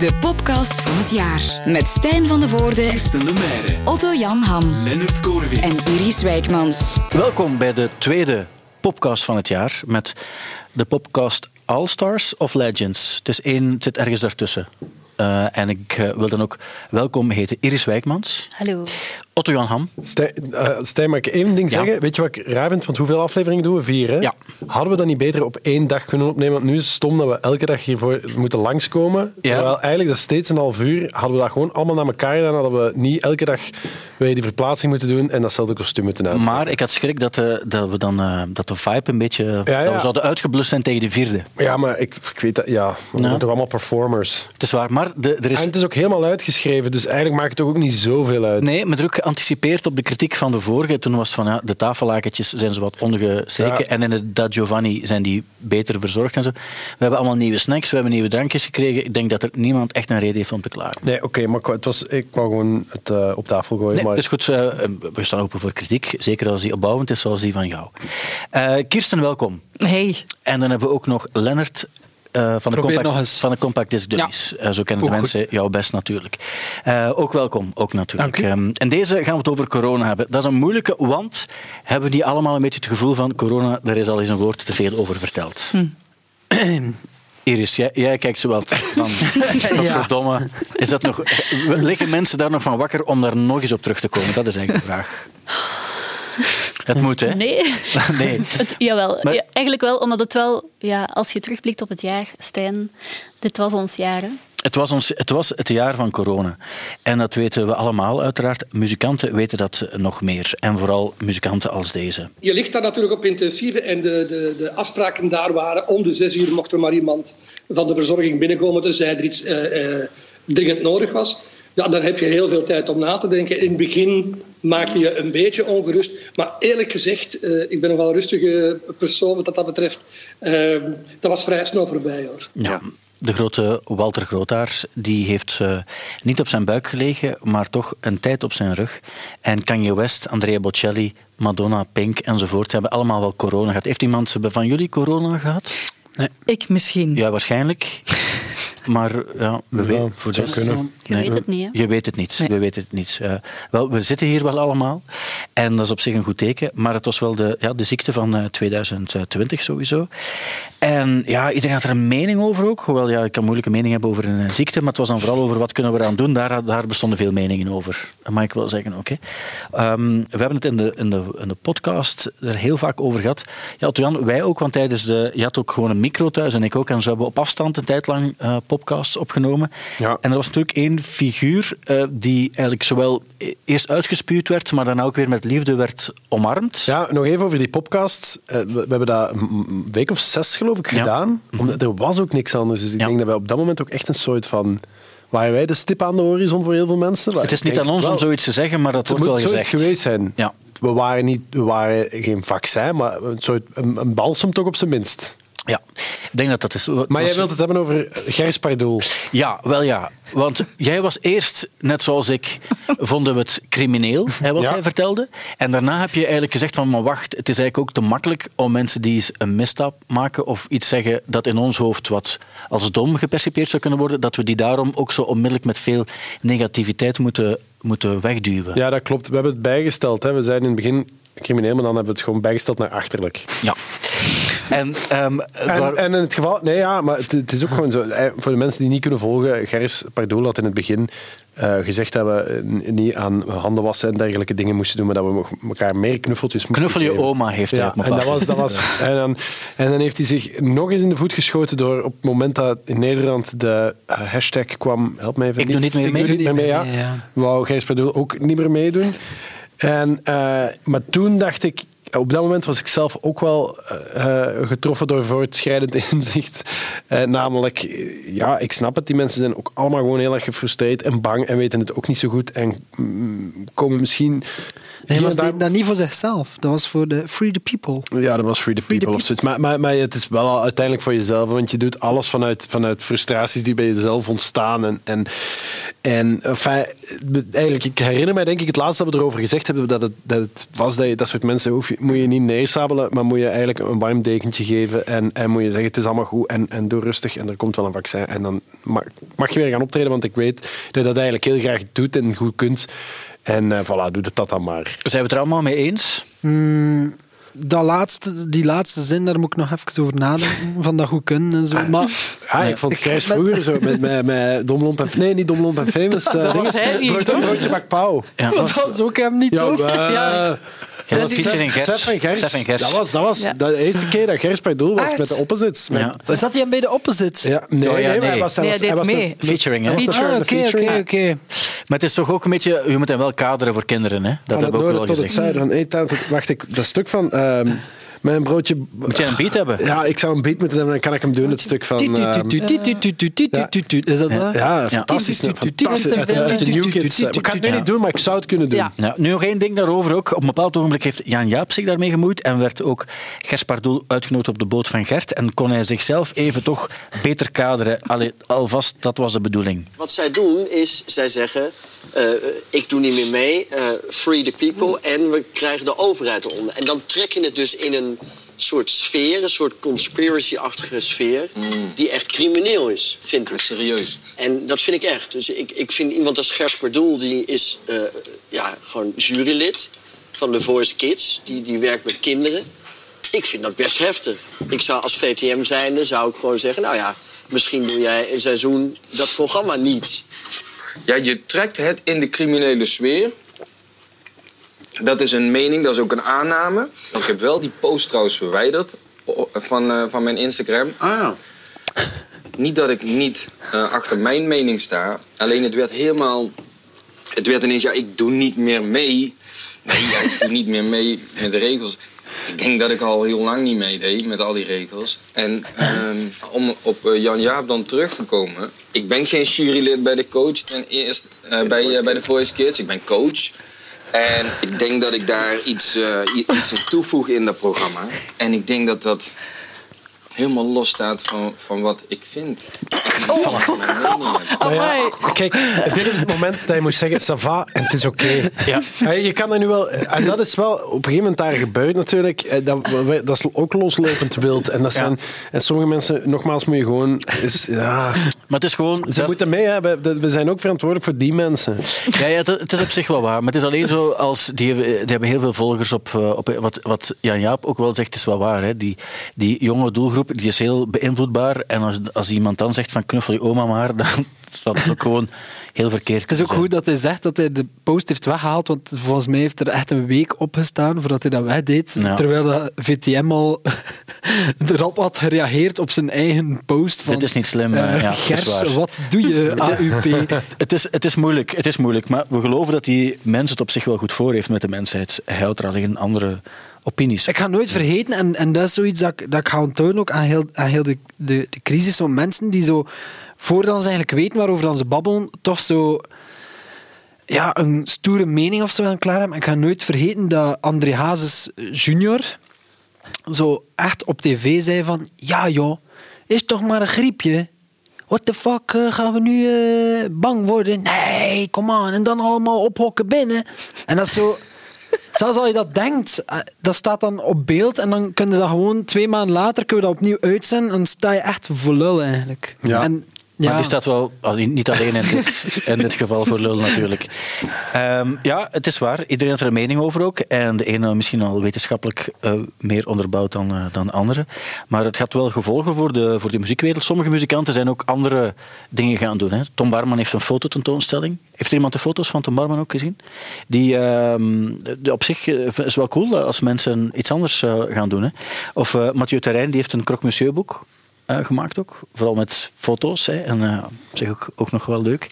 De podcast van het jaar. Met Stijn van de Voorde, Kirsten de Meijeren, Otto Jan Ham Lennart Korvits. en Iris Wijkmans. Welkom bij de tweede podcast van het jaar met de podcast All Stars of Legends. Het, is één, het zit ergens daartussen. Eh, en ik eh, wil dan ook welkom heten Iris Wijkmans, Hallo. Otto Jan Ham. Stijn, eh, Stijn, mag ik één ding Ja. zeggen? Weet je wat ik raar vind? Want hoeveel afleveringen doen we? Vier, hè? Ja. Hadden we dat niet beter op één dag kunnen opnemen? Want nu is het stom dat we elke dag hiervoor moeten langskomen. Ja. Terwijl eigenlijk, dat steeds een half uur. Hadden we dat gewoon allemaal naar elkaar gedaan, hadden we niet elke dag wij die verplaatsing moeten doen en datzelfde kostuum moeten aan. Maar ik had schrik dat, de, dat we dan eh, dat de vibe een beetje ja. Dat we zouden uitgeblust zijn tegen de vierde. Ja, maar ik, ik weet dat, ja. We zijn toch allemaal performers. Het is waar, maar de, er is En het is ook helemaal uitgeschreven, dus eigenlijk maakt het ook niet zoveel uit. Nee, maar ook geanticipeerd op de kritiek van de vorige. Toen was het van ja, de tafellakentjes zijn ze wat ondergestreken. Ja. En in het Da Giovanni zijn die beter verzorgd en zo. We hebben allemaal nieuwe snacks, we hebben nieuwe drankjes gekregen. Ik denk dat er niemand echt een reden heeft om te klagen. Nee, oké, maar ik wou- het was, ik wou gewoon het eh, op tafel gooien. Nee, maar... het is goed. eh, we staan open voor kritiek. Zeker als die opbouwend is, zoals die van jou. Eh, Kirsten, welkom. Hey. En dan hebben we ook nog Lennart. Eh, van, de Probeer compact, nog eens. van de Compact Disc Dummies. Eh, zo kennen de mensen jouw best natuurlijk. Eh, ook welkom, ook natuurlijk. Dank u. Ehm, en deze gaan we het over corona hebben. Dat is een moeilijke, want hebben die allemaal een beetje het gevoel van corona, daar is al eens een woord te veel over verteld. Iris, jij, jij kijkt zo wel van, verdomme, is dat nog, liggen mensen daar nog van wakker om daar nog eens op terug te komen? Dat is eigenlijk de vraag. Het moet, hè? Nee. Nee. Het, jawel, Maar- ja, eigenlijk wel, omdat het wel, ja, als je terugblikt op het jaar, Stijn, dit was ons jaar. Hè? Het was, ons, het was het jaar van corona. En dat weten we allemaal, uiteraard. Muzikanten weten dat nog meer. En vooral muzikanten als deze. Je ligt daar natuurlijk op intensieve en de, de, de afspraken daar waren om de zes uur mocht er maar iemand van de verzorging binnenkomen tenzij er iets eh, eh, dringend nodig was. Ja, dan heb je heel veel tijd om na te denken. In het begin maak je je een beetje ongerust. Maar eerlijk gezegd, eh, ik ben een wel rustige persoon wat dat betreft. Eh, dat was vrij snel voorbij hoor. Ja. De grote Walter Grootaars die heeft eh, niet op zijn buik gelegen, maar toch een tijd op zijn rug. En Kanye West, Andrea Bocelli, Madonna, Pink enzovoort, ze hebben allemaal wel corona gehad. Heeft iemand van jullie corona gehad? Ik misschien. Ja, waarschijnlijk. Maar ja, we weten voor kunnen. Je weet het niet, hè? Je weet het niet. Nee. We weten het niet. Eh, wel, we zitten hier wel allemaal. En dat is op zich een goed teken. Maar het was wel de, ja, de ziekte van eh, 2020 sowieso. En ja, iedereen had er een mening over ook. Hoewel, ja, ik kan moeilijk een mening hebben over een ziekte. Maar het was dan vooral over wat kunnen we eraan doen. Daar, daar bestonden veel meningen over. Dat mag ik wel zeggen, oké. Ehm, we hebben het in de, in, de, in de podcast er heel vaak over gehad. Ja, Jan, wij ook, want tijdens de... Je had ook gewoon een micro thuis en ik ook. En zo hebben we op afstand een tijd lang eh, podcasts opgenomen. Ja. En er was natuurlijk één figuur eh, die eigenlijk zowel e- eerst uitgespuwd werd, maar daarna ook weer met liefde werd omarmd. Ja, nog even over die podcast. Eh, we, we hebben dat een week of zes, geloof ik, Ja. gedaan. Omdat er was ook niks anders. Dus ik Ja. denk dat wij op dat moment ook echt een soort van... Waren wij de stip aan de horizon voor heel veel mensen? Het is niet aan ons om zoiets te zeggen, maar dat wordt wel gezegd. geweest zijn. Ja. We waren, niet, we waren geen vaccin, maar een soort een, een balsem toch op zijn minst. Ja, ik denk dat dat is. Maar jij wilt het hebben over Gers Pardoel. Ja, wel ja. Want jij was eerst, net zoals ik, vonden we het crimineel, hè, wat Ja. hij vertelde. En daarna heb je eigenlijk gezegd van, maar wacht, het is eigenlijk ook te makkelijk om mensen die eens een misstap maken of iets zeggen dat in ons hoofd wat als dom gepercipieerd zou kunnen worden, dat we die daarom ook zo onmiddellijk met veel negativiteit moeten, moeten wegduwen. Ja, dat klopt. We hebben het bijgesteld. Hè. We zeiden in het begin crimineel, maar dan hebben we het gewoon bijgesteld naar achterlijk. Ja. En, ehm, En, waar- en in het geval, nee ja, maar het, het is ook gewoon zo. eh, Voor de mensen die niet kunnen volgen, Gers Pardoel had in het begin eh, gezegd dat we eh, niet aan handen wassen en dergelijke dingen moesten doen, maar dat we elkaar meer knuffeltjes moesten Knuffel je geven. oma heeft hij Ja, en dat was, dat was, en, dan, en dan heeft hij zich nog eens in de voet geschoten door op het moment dat in Nederland de hashtag kwam, help mij even. Ik doe niet meer mee. doe niet meer mee, ja. Ja. Wou Gers Pardoel ook niet meer meedoen. En, maar toen dacht ik, op dat moment was ik zelf ook wel eh, eh, getroffen door voortschrijdend inzicht. Eh, namelijk, ja, ik snap het, die mensen zijn ook allemaal gewoon heel erg gefrustreerd en bang en weten het ook niet zo goed en mm, komen misschien... Nee, dat, daar- dat niet voor zichzelf. Dat was voor de Free the People. ja, dat was Free the Free the People of zoiets. Maar, maar, maar het is wel al uiteindelijk voor jezelf, want je doet alles vanuit, vanuit frustraties die bij jezelf ontstaan. En, en, en enfin, eigenlijk, ik herinner mij denk ik het laatste dat we erover gezegd hebben, dat het, dat het was dat je dat soort mensen hoef je, moet je niet neersabelen, maar moet je eigenlijk een warm dekentje geven en, en moet je zeggen het is allemaal goed en, en doe rustig en er komt wel een vaccin. En dan mag, mag je weer gaan optreden, want ik weet dat je dat eigenlijk heel graag doet en goed kunt. En eh voilà, doe dat dan maar. Zijn we het er allemaal mee eens? Dat laatste, die laatste zin, daar moet ik nog even over nadenken. Van dat goed kunnen en zo. Maar Ja, ik vond Gijs vroeger zo met, met, met Domlomp en... Nee, niet Domlomp en Famous. eh, Dat dinges. was hij niet, Broodje-? Broodje bakpauw. Ja. dat was ook hem niet, Ja, toch? maar- Ja. Gers. Sef en Gers. Sef en Gers. Dat was, dat was Ja. de eerste keer dat Gers bij doel was met de opposites. Met- Ja. Was dat hij bij de opposites? Ja, nee, Oh, ja, nee, maar nee. hij was, hij was, hij deed was een- mee. Featuring, hè? Hij was Ah, een oké, oké, featuring. oké. Maar het is toch ook een beetje... Je moet hem wel kaderen voor kinderen, hè? Dat hebben we ook wel noorden tot het gezegd. zuiden. Wacht, ik, dat stuk van... ehm mijn broodje... Moet je een beat hebben? Ja, ik zou een beat moeten hebben, dan kan ik hem doen, het stuk van... ehm, Is dat ja, fantastisch. Fantastisch. Uit, uit de New Kids. Ik kan het nu niet doen, maar ik zou het kunnen doen. Ja. Nu nog één ding daarover ook. Op een bepaald ogenblik heeft Jan Jaap zich daarmee gemoeid en werd ook Gers Pardoel uitgenodigd op de boot van Gert en kon hij zichzelf even toch beter kaderen. Allee, alvast, dat was de bedoeling. Wat zij doen is, zij zeggen, eh, ik doe niet meer mee, eh, free the people en we krijgen de overheid eronder. En dan trek je het dus in een soort sfeer, een soort conspiracy-achtige sfeer, die echt crimineel is, vind ik. Serieus. En dat vind ik echt. Dus ik, ik vind iemand als Gers Pardoel, die is eh, ja, gewoon jurylid van The Voice Kids, die, die werkt met kinderen. Ik vind dat best heftig. Ik zou als VTM zijnde, zou ik gewoon zeggen, nou ja, misschien doe jij een seizoen dat programma niet. Ja, je trekt het in de criminele sfeer. Dat is een mening, dat is ook een aanname. Ik heb wel die post trouwens verwijderd van, eh, van mijn Instagram. Ah, Niet dat ik niet eh, achter mijn mening sta. Alleen het werd helemaal... Het werd ineens, ja, ik doe niet meer mee. Nee, ja, ik doe niet meer mee met de regels. Ik denk dat ik al heel lang niet meedeed met al die regels. En ehm, om op eh, Jan Jaap dan terug te komen. Ik ben geen jurylid bij de coach ten eerste, bij, bij de Voice Kids. Ik ben coach. En ik denk dat ik daar iets, eh, i- iets in toevoeg in dat programma. En ik denk dat dat helemaal los staat van, van wat ik vind. Van. Maar ja, kijk, dit is het moment dat je moet zeggen, ça va, en het is oké. Ja. Eh, Je kan er nu wel... En dat is wel op een gegeven moment daar gebeurd natuurlijk. Eh, Dat, dat is ook loslopend wild. En, dat zijn, en sommige mensen, nogmaals, moet je gewoon... Is, ja, het is gewoon... ze moeten mee hebben. We zijn ook verantwoordelijk voor die mensen. Ja, ja, het, het is op zich wel waar. Maar het is alleen zo als... Die hebben, die hebben heel veel volgers op... eh, op wat, wat Jan Jaap ook wel zegt, is wel waar. Hè. Die, die jonge doelgroep die is heel beïnvloedbaar. En als, als iemand dan zegt van knuffel je oma maar, dan staat het ook gewoon heel verkeerd. Het is ook zijn. goed dat hij zegt dat hij de post heeft weggehaald, want volgens mij heeft er echt een week op gestaan voordat hij dat wegdeed. Ja. Terwijl dat VTM al erop had gereageerd op zijn eigen post. Van, Dit is niet slim, eh, eh, ja, wat doe je, AUP? Het is, het is moeilijk, het is moeilijk. Maar we geloven dat die mens het op zich wel goed voor heeft met de mensheid. Hij houdt er alleen andere opinies. Ik ga nooit vergeten, en, en dat is zoiets dat, ik- dat ik ga onthouden ook aan heel, aan heel de, de, de crisis van mensen die zo, voordat ze eigenlijk weten waarover dan ze babbelen, toch zo ja, een stoere mening of zo aan klaar hebben. Ik ga nooit vergeten dat André Hazes junior zo echt op tv zei van ja joh, is toch maar een griepje. What the fuck, eh, gaan we nu eh, bang worden? Nee, kom aan. En dan allemaal ophokken binnen. En dat is zo... Zelfs als je dat denkt, eh, dat staat dan op beeld en dan kun je dat gewoon twee maanden later kunnen we dat opnieuw uitzenden en dan sta je echt voor lul eigenlijk. Ja. En, Maar die staat wel niet alleen in dit, in dit geval voor lul natuurlijk. Ehm, ja, het is waar. Iedereen heeft er een mening over ook. En de ene misschien al wetenschappelijk eh, meer onderbouwd dan, eh, dan de andere. Maar het gaat wel gevolgen voor de, voor de muziekwereld. Sommige muzikanten zijn ook andere dingen gaan doen. Hè. Tom Barman heeft een fototentoonstelling. Heeft iemand de foto's van Tom Barman ook gezien? Die, ehm, op zich eh, is wel cool als mensen iets anders gaan doen. Hè. Of Mathieu Terrein, die heeft een croque monsieur boek gemaakt ook. Vooral met foto's. Hè. En eh, op zich ook, ook nog wel leuk.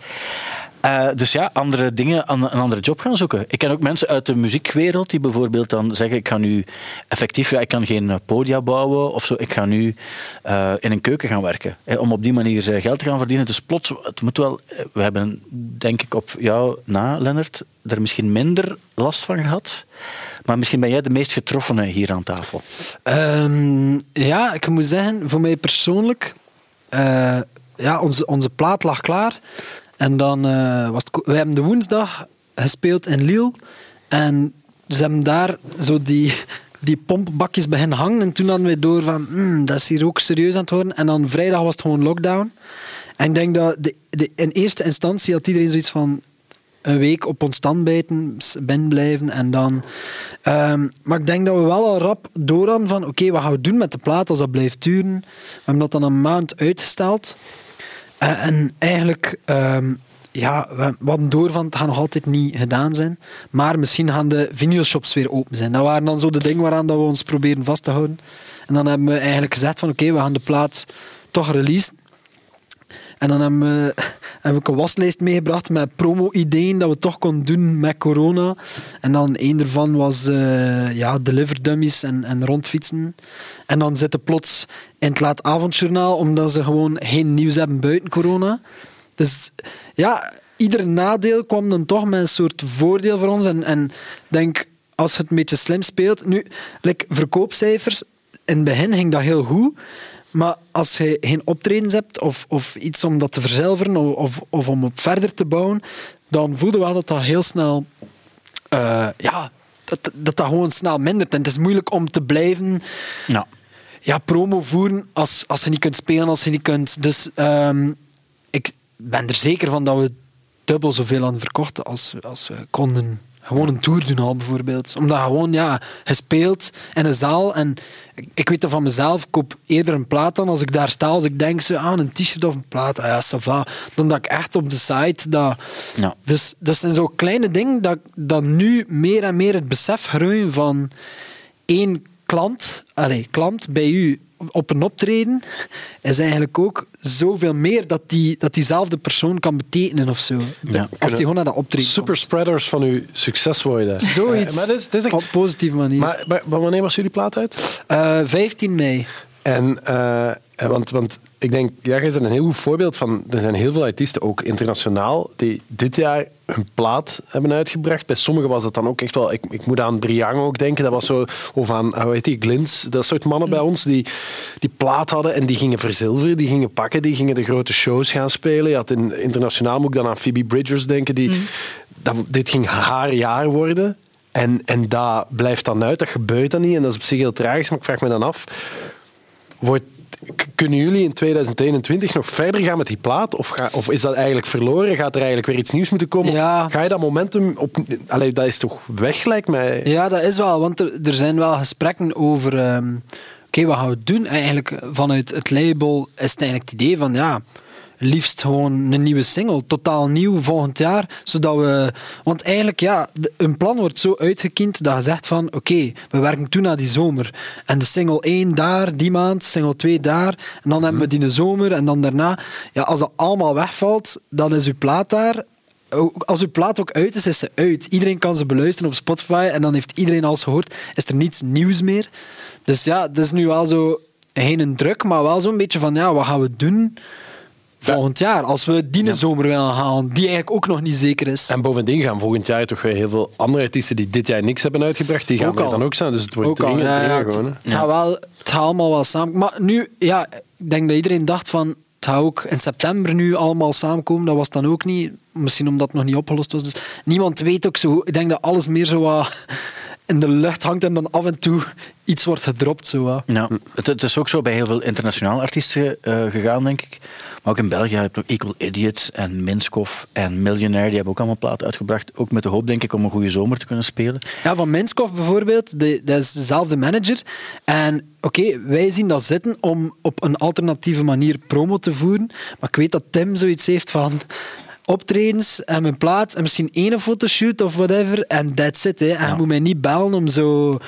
Eh, dus ja, andere dingen, een andere job gaan zoeken. Ik ken ook mensen uit de muziekwereld die bijvoorbeeld dan zeggen: Ik ga nu effectief, ja, ik kan geen eh, podia bouwen of zo. Ik ga nu eh, in een keuken gaan werken. Om op die manier eh, geld te gaan verdienen. Dus plots, het moet wel. eh, We hebben, denk ik, op jou na, Lennart, er misschien minder last van gehad. Maar misschien ben jij de meest getroffene hier aan tafel. Ehm, ja, ik moet zeggen, voor mij persoonlijk, eh, ja, onze, onze plaat lag klaar. En dan eh, was het, we hebben de woensdag gespeeld in Lille. En ze hebben daar zo die die pompbakjes beginnen hangen. En toen hadden we door van, hmm, dat is hier ook serieus aan het worden. En dan vrijdag was het gewoon lockdown. En ik denk dat de, in eerste instantie had iedereen zoiets van een week op ons stand bijten, s- binnen blijven en dan... ehm, maar ik denk dat we wel al rap door hadden van oké, wat gaan we doen met de plaat als dat blijft duren? We hebben dat dan een maand uitgesteld. Eh, en eigenlijk, ehm, ja, we hadden door van het gaat nog altijd niet gedaan zijn. Maar misschien gaan de vinylshops weer open zijn. Dat waren dan zo de dingen waaraan dat we ons proberen vast te houden. En dan hebben we eigenlijk gezegd van oké, we gaan de plaat toch releasen. En dan hebben we, heb ik een waslijst meegebracht met promo-ideeën dat we toch konden doen met corona. En dan één daarvan was eh ja, deliver dummies en, en rondfietsen. En dan zitten plots in het laatavondjournaal, omdat ze gewoon geen nieuws hebben buiten corona. Dus ja, ieder nadeel kwam dan toch met een soort voordeel voor ons. En en denk, als het een beetje slim speelt... Nu, like, verkoopcijfers, in het begin ging dat heel goed. Maar als je geen optredens hebt of, of iets om dat te verzilveren of, of, om op verder te bouwen, dan voelde wel dat dat heel snel... eh, ja, dat, dat dat gewoon snel mindert. En het is moeilijk om te blijven Ja. ja, promo voeren als, als je niet kunt spelen, als je niet kunt. Dus ehm, ik ben er zeker van dat we dubbel zoveel aan verkochten als, als we konden. Gewoon een tour doen al bijvoorbeeld. Omdat gewoon, ja, je speelt in een zaal en ik, ik weet dat van mezelf, ik koop eerder een plaat dan als ik daar sta, als ik denk, zo, ah, een t-shirt of een plaat, ah ja. Dan dat ik echt op de site, dat... Ja. Dus dat zijn zo kleine dingen dat, dat nu meer en meer het besef groeien van één klant, allez, klant bij u op een optreden, is eigenlijk ook zoveel meer dat, die, dat diezelfde persoon kan betekenen of zo. Ja. Als die gewoon naar de optreden Superspreaders van uw succes worden. Zoiets. Eh, maar dit is, dit is echt- Op positieve manier. maar, maar wanneer was jullie plaat uit? Eh, 15 mei. En, eh, eh, want, want ik denk, ja, jij bent een heel goed voorbeeld van. Er zijn heel veel artiesten, ook internationaal, die dit jaar hun plaat hebben uitgebracht. Bij sommigen was dat dan ook echt wel. Ik, ik moet aan Briang ook denken. Dat was zo. Of aan, hoe heet die, Glins. Dat soort mannen bij ons die die plaat hadden en die gingen verzilveren, die gingen pakken, die gingen de grote shows gaan spelen. Je had in, internationaal moet ik dan aan Phoebe Bridgers denken. Die, dat, dit ging haar jaar worden. En, en dat blijft dan uit, dat gebeurt dan niet. En dat is op zich heel tragisch, maar ik vraag me dan af. Wordt, kunnen jullie in 2021 nog verder gaan met die plaat? Of, ga, of is dat eigenlijk verloren? Gaat er eigenlijk weer iets nieuws moeten komen? Ja. Ga je dat momentum op... Allee, dat is toch weg, lijkt mij. Ja, dat is wel, want er, er zijn wel gesprekken over. ehm, Oké, wat gaan we doen? Eigenlijk vanuit het label is het eigenlijk het idee van ja. Liefst gewoon een nieuwe single, totaal nieuw volgend jaar. Zodat we. Want eigenlijk, ja, een plan wordt zo uitgekiend dat je zegt van oké, we werken toe naar die zomer. En de single 1 daar, die maand, single 2 daar. En dan hebben we die in de zomer en dan daarna. Ja, als dat allemaal wegvalt, dan is uw plaat daar. Als uw plaat ook uit is, is ze uit. Iedereen kan ze beluisteren op Spotify en dan heeft iedereen alles gehoord. Is er niets nieuws meer. Dus ja, dat is nu wel zo geen een druk, maar wel zo'n beetje van ja, wat gaan we doen volgend jaar? Als we die zomer willen halen, die eigenlijk ook nog niet zeker is. En bovendien gaan volgend jaar toch weer heel veel andere artiesten die dit jaar niks hebben uitgebracht, die gaan Ook er al. dan ook staan. Dus het wordt Ook dringend, ja, dringend het, gewoon. hè. het gaat wel, het gaat allemaal wel samen. Maar nu, ja, ik denk dat iedereen dacht van het gaat ook in september nu allemaal samenkomen. Dat was dan ook niet. Misschien omdat het nog niet opgelost was. Dus niemand weet ook zo. Ik denk dat alles meer zo wat in de lucht hangt en dan af en toe iets wordt gedropt. Zo. Ja, het, het is ook zo bij heel veel internationale artiesten eh, gegaan, denk ik. Maar ook in België heb je ook Equal Idiots en Minskoff en Millionaire. Die hebben ook allemaal platen uitgebracht. Ook met de hoop, denk ik, om een goede zomer te kunnen spelen. Ja, van Minskoff bijvoorbeeld, de, dat is dezelfde manager. En oké, wij zien dat zitten om op een alternatieve manier promo te voeren. Maar ik weet dat Tim zoiets heeft van optredens en mijn plaat en misschien één fotoshoot of whatever en that's it. Hè. En je moet mij niet bellen om zo,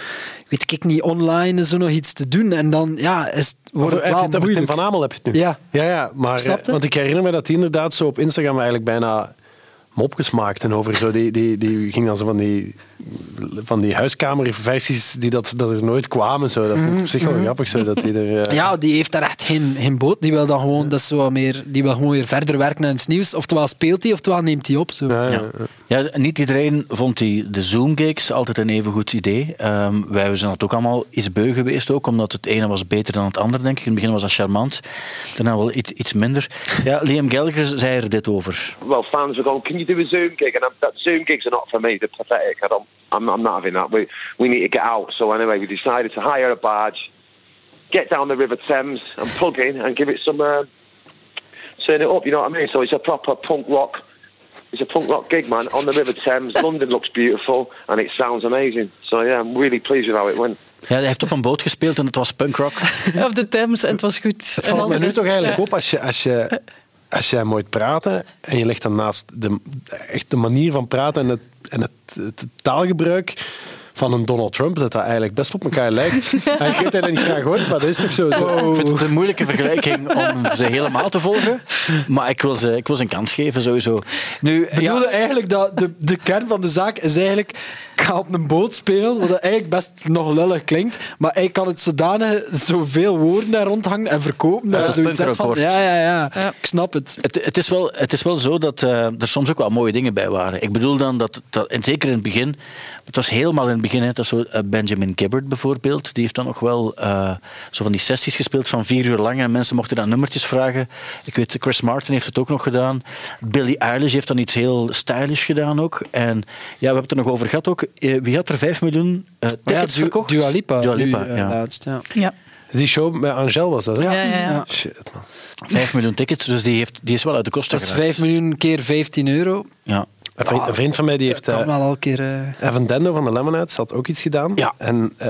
weet ik niet, online zo nog iets te doen. En dan ja, is, wordt het wel Tim van Amel heb je het nu? Ja. Ja, ja maar, eh, want ik herinner me dat hij inderdaad zo op Instagram eigenlijk bijna mopjes maakte over zo. Die, die, die ging dan zo van die, van die huiskamerversies die dat, dat er nooit kwamen. Zo. Dat vond ik op zich wel grappig. Zo, dat die er, eh, Ja, die heeft daar echt geen, geen boot. Die wil dan gewoon, dat is zo wat meer, die wil gewoon weer verder werken aan iets nieuws. Oftewel speelt hij, oftewel neemt hij op. Zo. ja, ja, Ja. ja. Ja, niet iedereen vond die, de Zoom-gigs altijd een even goed idee. Ehm, wij zijn dat ook allemaal iets beu geweest, ook, omdat het ene was beter dan het andere, denk ik. In het begin was dat charmant, daarna wel iets, iets minder. Ja, Liam Gallagher zei er dit over. well, fans going, "Can you do a Zoom gig?" And I'm, that Zoom gigs are not for me; they're pathetic. I don't, I'm, I'm not having that. We we need to get out. So anyway, we decided to hire a barge, get down the River Thames, and plug in and give it some, uh, turn it up. You know what I mean? So it's a proper punk rock. It's a punk rock gig, man, on the River Thames. London looks beautiful and it sounds amazing. So yeah, I'm really pleased with how it went. Ja, hij heeft op een boot gespeeld en het was punkrock. Op de Thames en het was goed. Het En valt me nu toch eigenlijk ja. op als je, als je, als jij mooi praten en je legt dan naast de, echt de manier van praten en het, en het, het taalgebruik van een Donald Trump, dat dat eigenlijk best op elkaar lijkt. En ik weet dat niet graag hoort, maar dat is toch zo. zo. Ik vind het een moeilijke vergelijking om ze helemaal te volgen. Maar ik wil ze, ik wil ze een kans geven, sowieso. Nu, bedoelde eigenlijk dat de, de kern van de zaak is eigenlijk... Ik ga op een boot spelen, wat eigenlijk best nog lullig klinkt. Maar hij kan het zodanig zoveel woorden daar rondhangen en verkopen. Dat zoiets van, ja, ja, ja, Ik snap het. Het, het, is wel, het is wel zo dat eh, er soms ook wel mooie dingen bij waren. Ik bedoel dan dat, dat en zeker in het begin, het was helemaal in het begin, hè, dat zo, eh, Benjamin Gibbard bijvoorbeeld, die heeft dan nog wel eh, zo van die sessies gespeeld van vier uur lang en mensen mochten dan nummertjes vragen. Ik weet, Chris Martin heeft het ook nog gedaan. Billie Eilish heeft dan iets heel stylish gedaan ook. En ja, we hebben het er nog over gehad ook. Eh, wie had er vijf miljoen eh, tickets Du- verkocht? Dua Lipa. Dua Lipa, nu, eh, ja. laatst, ja. Ja. Die show met Angel was dat, hè? Ja, ja, ja. Shit, man. Vijf miljoen tickets, dus die, heeft, die is wel uit de kosten Dat is geraakt. 5 miljoen keer 15 euro. Ja. Een vriend, een vriend van mij die heeft... Dat kan eh, wel al een keer... Evan Dendo van de Lemonheads had ook iets gedaan. Ja. En, eh,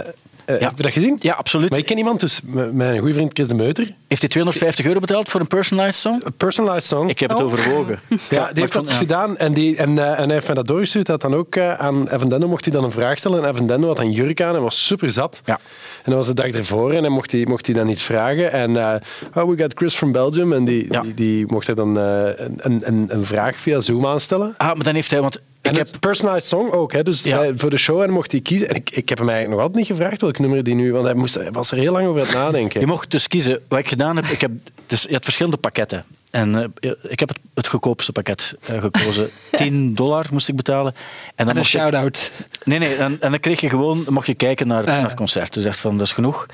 Ja. Heb je dat gezien? Ja, absoluut. Maar ik ken iemand, dus mijn goede vriend Chris de Meuter. Heeft hij 250 euro betaald voor een personalized song? Een personalized song. Ik heb het Oh. overwogen. Ja, die heeft dat dus ja. gedaan en, die, en, eh, en hij heeft mij dat doorgestuurd. Hij had dan ook eh, aan Evan Dendo mocht hij dan een vraag stellen. En Evan Dendo had een jurk aan en was super zat. Ja. En dat was de dag ervoor en dan mocht hij, mocht hij dan iets vragen. En eh oh, we got Chris from Belgium. En die, Ja. die, die mocht hij dan eh, een, een, een vraag via Zoom aanstellen. Ah, maar dan heeft hij, want ik en heb het personalized song ook, hè? dus Ja. eh, voor de show en mocht hij kiezen. En ik, ik heb hem eigenlijk nog altijd niet gevraagd welk nummer die nu, want hij, moest, hij was er heel lang over aan het nadenken. Je mocht dus kiezen. Wat ik gedaan heb, ik heb dus, je had verschillende pakketten. En eh, ik heb het, het goedkoopste pakket eh, gekozen. 10 dollar moest ik betalen. En dan en een ik- shout-out. Nee, nee. En, en dan kreeg je gewoon, mocht je kijken naar, Ah, ja. naar het concert. Dus echt van, dat is genoeg.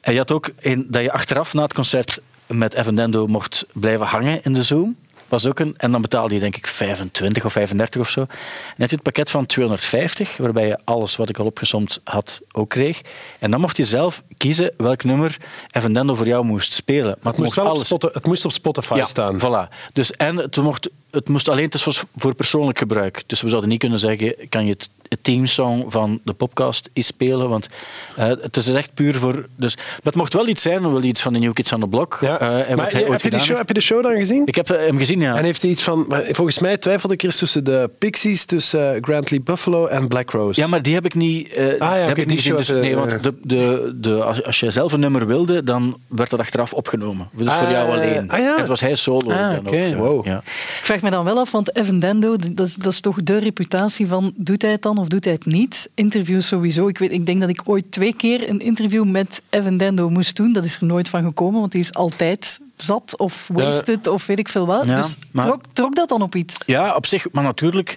En je had ook een, dat je achteraf na het concert met Evan Dendo mocht blijven hangen in de Zoom. Was ook een, en dan betaalde je denk ik 25 of 35 of zo. En had je het pakket van 250, waarbij je alles wat ik al opgesomd had ook kreeg. En dan mocht je zelf kiezen welk nummer Evan Dendo voor jou moest spelen. Maar het, moest wel op Spotify, het moest op Spotify ja, staan. Voilà. Dus, en het mocht, het moest alleen, het was voor persoonlijk gebruik. Dus we zouden niet kunnen zeggen, kan je het, het teamsong van de podcast eens spelen? Want eh, het is echt puur voor... Dus, maar het mocht wel iets zijn, wel iets van de New Kids on the Block. Ja. eh, en maar wat hij heb, ooit je die show, heb je de show dan gezien? Ik heb eh, hem gezien, ja. En heeft hij iets van... Volgens mij twijfelde ik eerst tussen de Pixies, tussen Grantley Buffalo en Black Rose. Ja, maar die heb ik niet, eh, Ah oké, heb ik die niet gezien. Dus, nee, want de, de, de, als, als je zelf een nummer wilde, dan werd dat achteraf opgenomen. Dus voor Ah, jou alleen. ah, ja. En het was hij solo. Ah, ook, ja. Wow. Ja. Ik vraag me dan wel af, want Evan Dendo, dat is, dat is toch de reputatie van doet hij het dan of doet hij het niet? Interviews sowieso. Ik, weet, ik denk dat ik ooit twee keer een interview met Evan Dendo moest doen. Dat is er nooit van gekomen, want die is altijd zat of wasted of weet ik veel wat. Ja, dus maar- trok, trok dat dan op iets? Ja, op zich. Maar natuurlijk,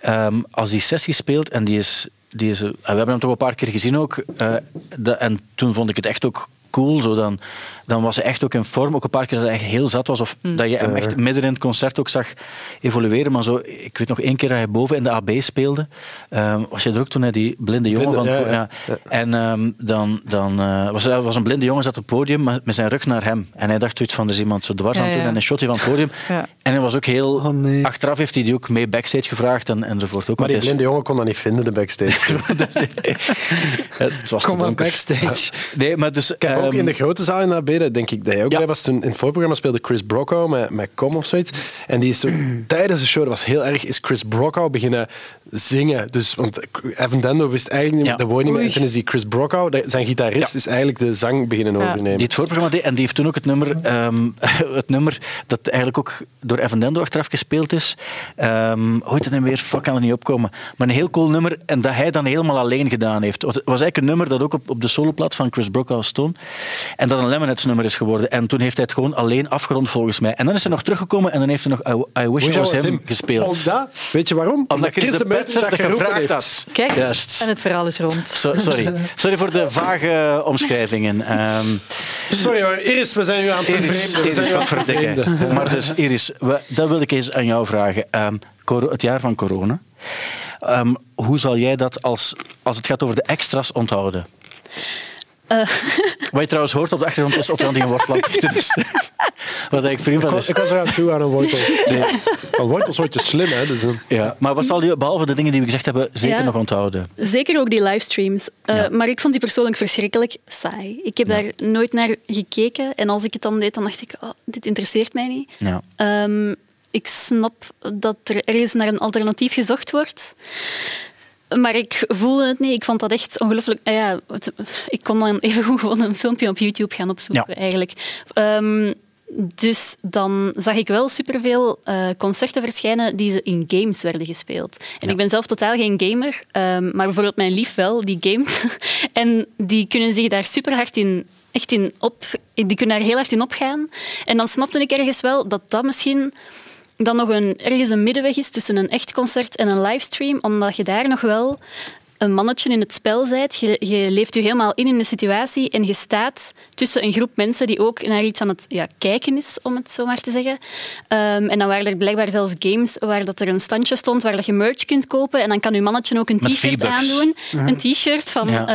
ehm, als die sessie speelt en die is... Die is eh, we hebben hem toch een paar keer gezien ook. eh, de- en toen vond ik het echt ook cool. Zo dan, dan was hij echt ook in vorm. Ook een paar keer dat hij echt heel zat was. Of dat je hem echt midden in het concert ook zag evolueren. Maar zo, ik weet nog één keer dat hij boven in de AB speelde. Ehm, was je er ook toen hij die blinde jongen Blinde, van... ja, ja. Ja. En ehm, dan, dan eh, was er was een blinde jongen zat op het podium maar met zijn rug naar hem. En hij dacht zoiets van, er is iemand zo dwars aan Ja, het doen. En een shotje van het podium. Ja. En hij was ook heel... Oh, nee. Achteraf heeft hij die ook mee backstage gevraagd en, enzovoort. Ook, Maar die hij blinde jongen kon dat niet vinden, de backstage. het was Kom maar backstage. Nee, maar dus... Ik heb ook ehm, in de grote zaal in AB, denk ik dat jij ook Ja. bij was. Toen in het voorprogramma speelde Chris Brocco met, met Com of zoiets. En die is zo, tijdens de show, dat was heel erg, is Chris Brocco beginnen zingen. Dus, want Evan Dendo wist eigenlijk niet, Ja. de woord niet meer. Oei. En toen is die Chris Brocco, de- zijn gitarist, is eigenlijk de zang beginnen Ja. overnemen. Die het voorprogramma deed. En die heeft toen ook het nummer, ehm, het nummer dat eigenlijk ook door Evan Dendo achteraf gespeeld is. Ehm hoe heet het dan weer? Fuck, kan er niet opkomen. Maar een heel cool nummer. En dat hij dan helemaal alleen gedaan heeft. Het was eigenlijk een nummer dat ook op, op de soloplaat van Chris Brockhouse stond. En dat een Lemonheads nummer is geworden. En toen heeft hij het gewoon alleen afgerond volgens mij. En dan is hij nog teruggekomen en dan heeft hij nog I, I Wish I Was Him gespeeld. Omdat, weet je waarom? Omdat Chris de Petzer dat gevraagd heeft. had. Kijk, Juist. en het verhaal is rond. So- sorry. sorry voor de vage omschrijvingen. Ehm, Sorry hoor, Iris, we zijn u aan het Iris, vervreemden. Iris wat het verdikken. Maar dus, Iris, we- dat wil ik eens aan jou vragen. Ehm, het jaar van corona. Ehm, hoe zal jij dat als, als het gaat over de extra's onthouden? Eh. Wat je trouwens hoort op de achtergrond is Otto die een wortel is. Wat ik vriend Ik van was, is. ik was eraan toe aan een wortel. Nee. Een wortel is ooit slim, hè? Dus een- Ja, maar wat zal je, behalve de dingen die we gezegd hebben, zeker Ja. nog onthouden? Zeker ook die livestreams. Eh, Ja. Maar ik vond die persoonlijk verschrikkelijk saai. Ik heb daar nooit naar gekeken. En als ik het dan deed, dan dacht ik, oh, dit interesseert mij niet. Ja. Ehm, ik snap dat er ergens naar een alternatief gezocht wordt. Maar ik voelde het niet. Ik vond dat echt ongelooflijk. ah ja, het- ik kon dan even goed gewoon een filmpje op YouTube gaan opzoeken, Ja. eigenlijk. Ehm, dus dan zag ik wel superveel eh concerten verschijnen die ze in games werden gespeeld. En ik ben zelf totaal geen gamer, ehm, maar bijvoorbeeld mijn lief wel, die gamet. en die kunnen zich daar super hard in, echt in op, die kunnen daar heel hard in opgaan. En dan snapte ik ergens wel dat dat misschien dan nog een, ergens een middenweg is tussen een echt concert en een livestream, omdat je daar nog wel een mannetje in het spel bent. Je, je leeft je helemaal in in de situatie en je staat tussen een groep mensen die ook naar iets aan het ja, kijken is, om het zo maar te zeggen. Ehm, en dan waren er blijkbaar zelfs games waar dat er een standje stond waar dat je merch kunt kopen en dan kan je mannetje ook een t-shirt aandoen. Een t-shirt van Ja.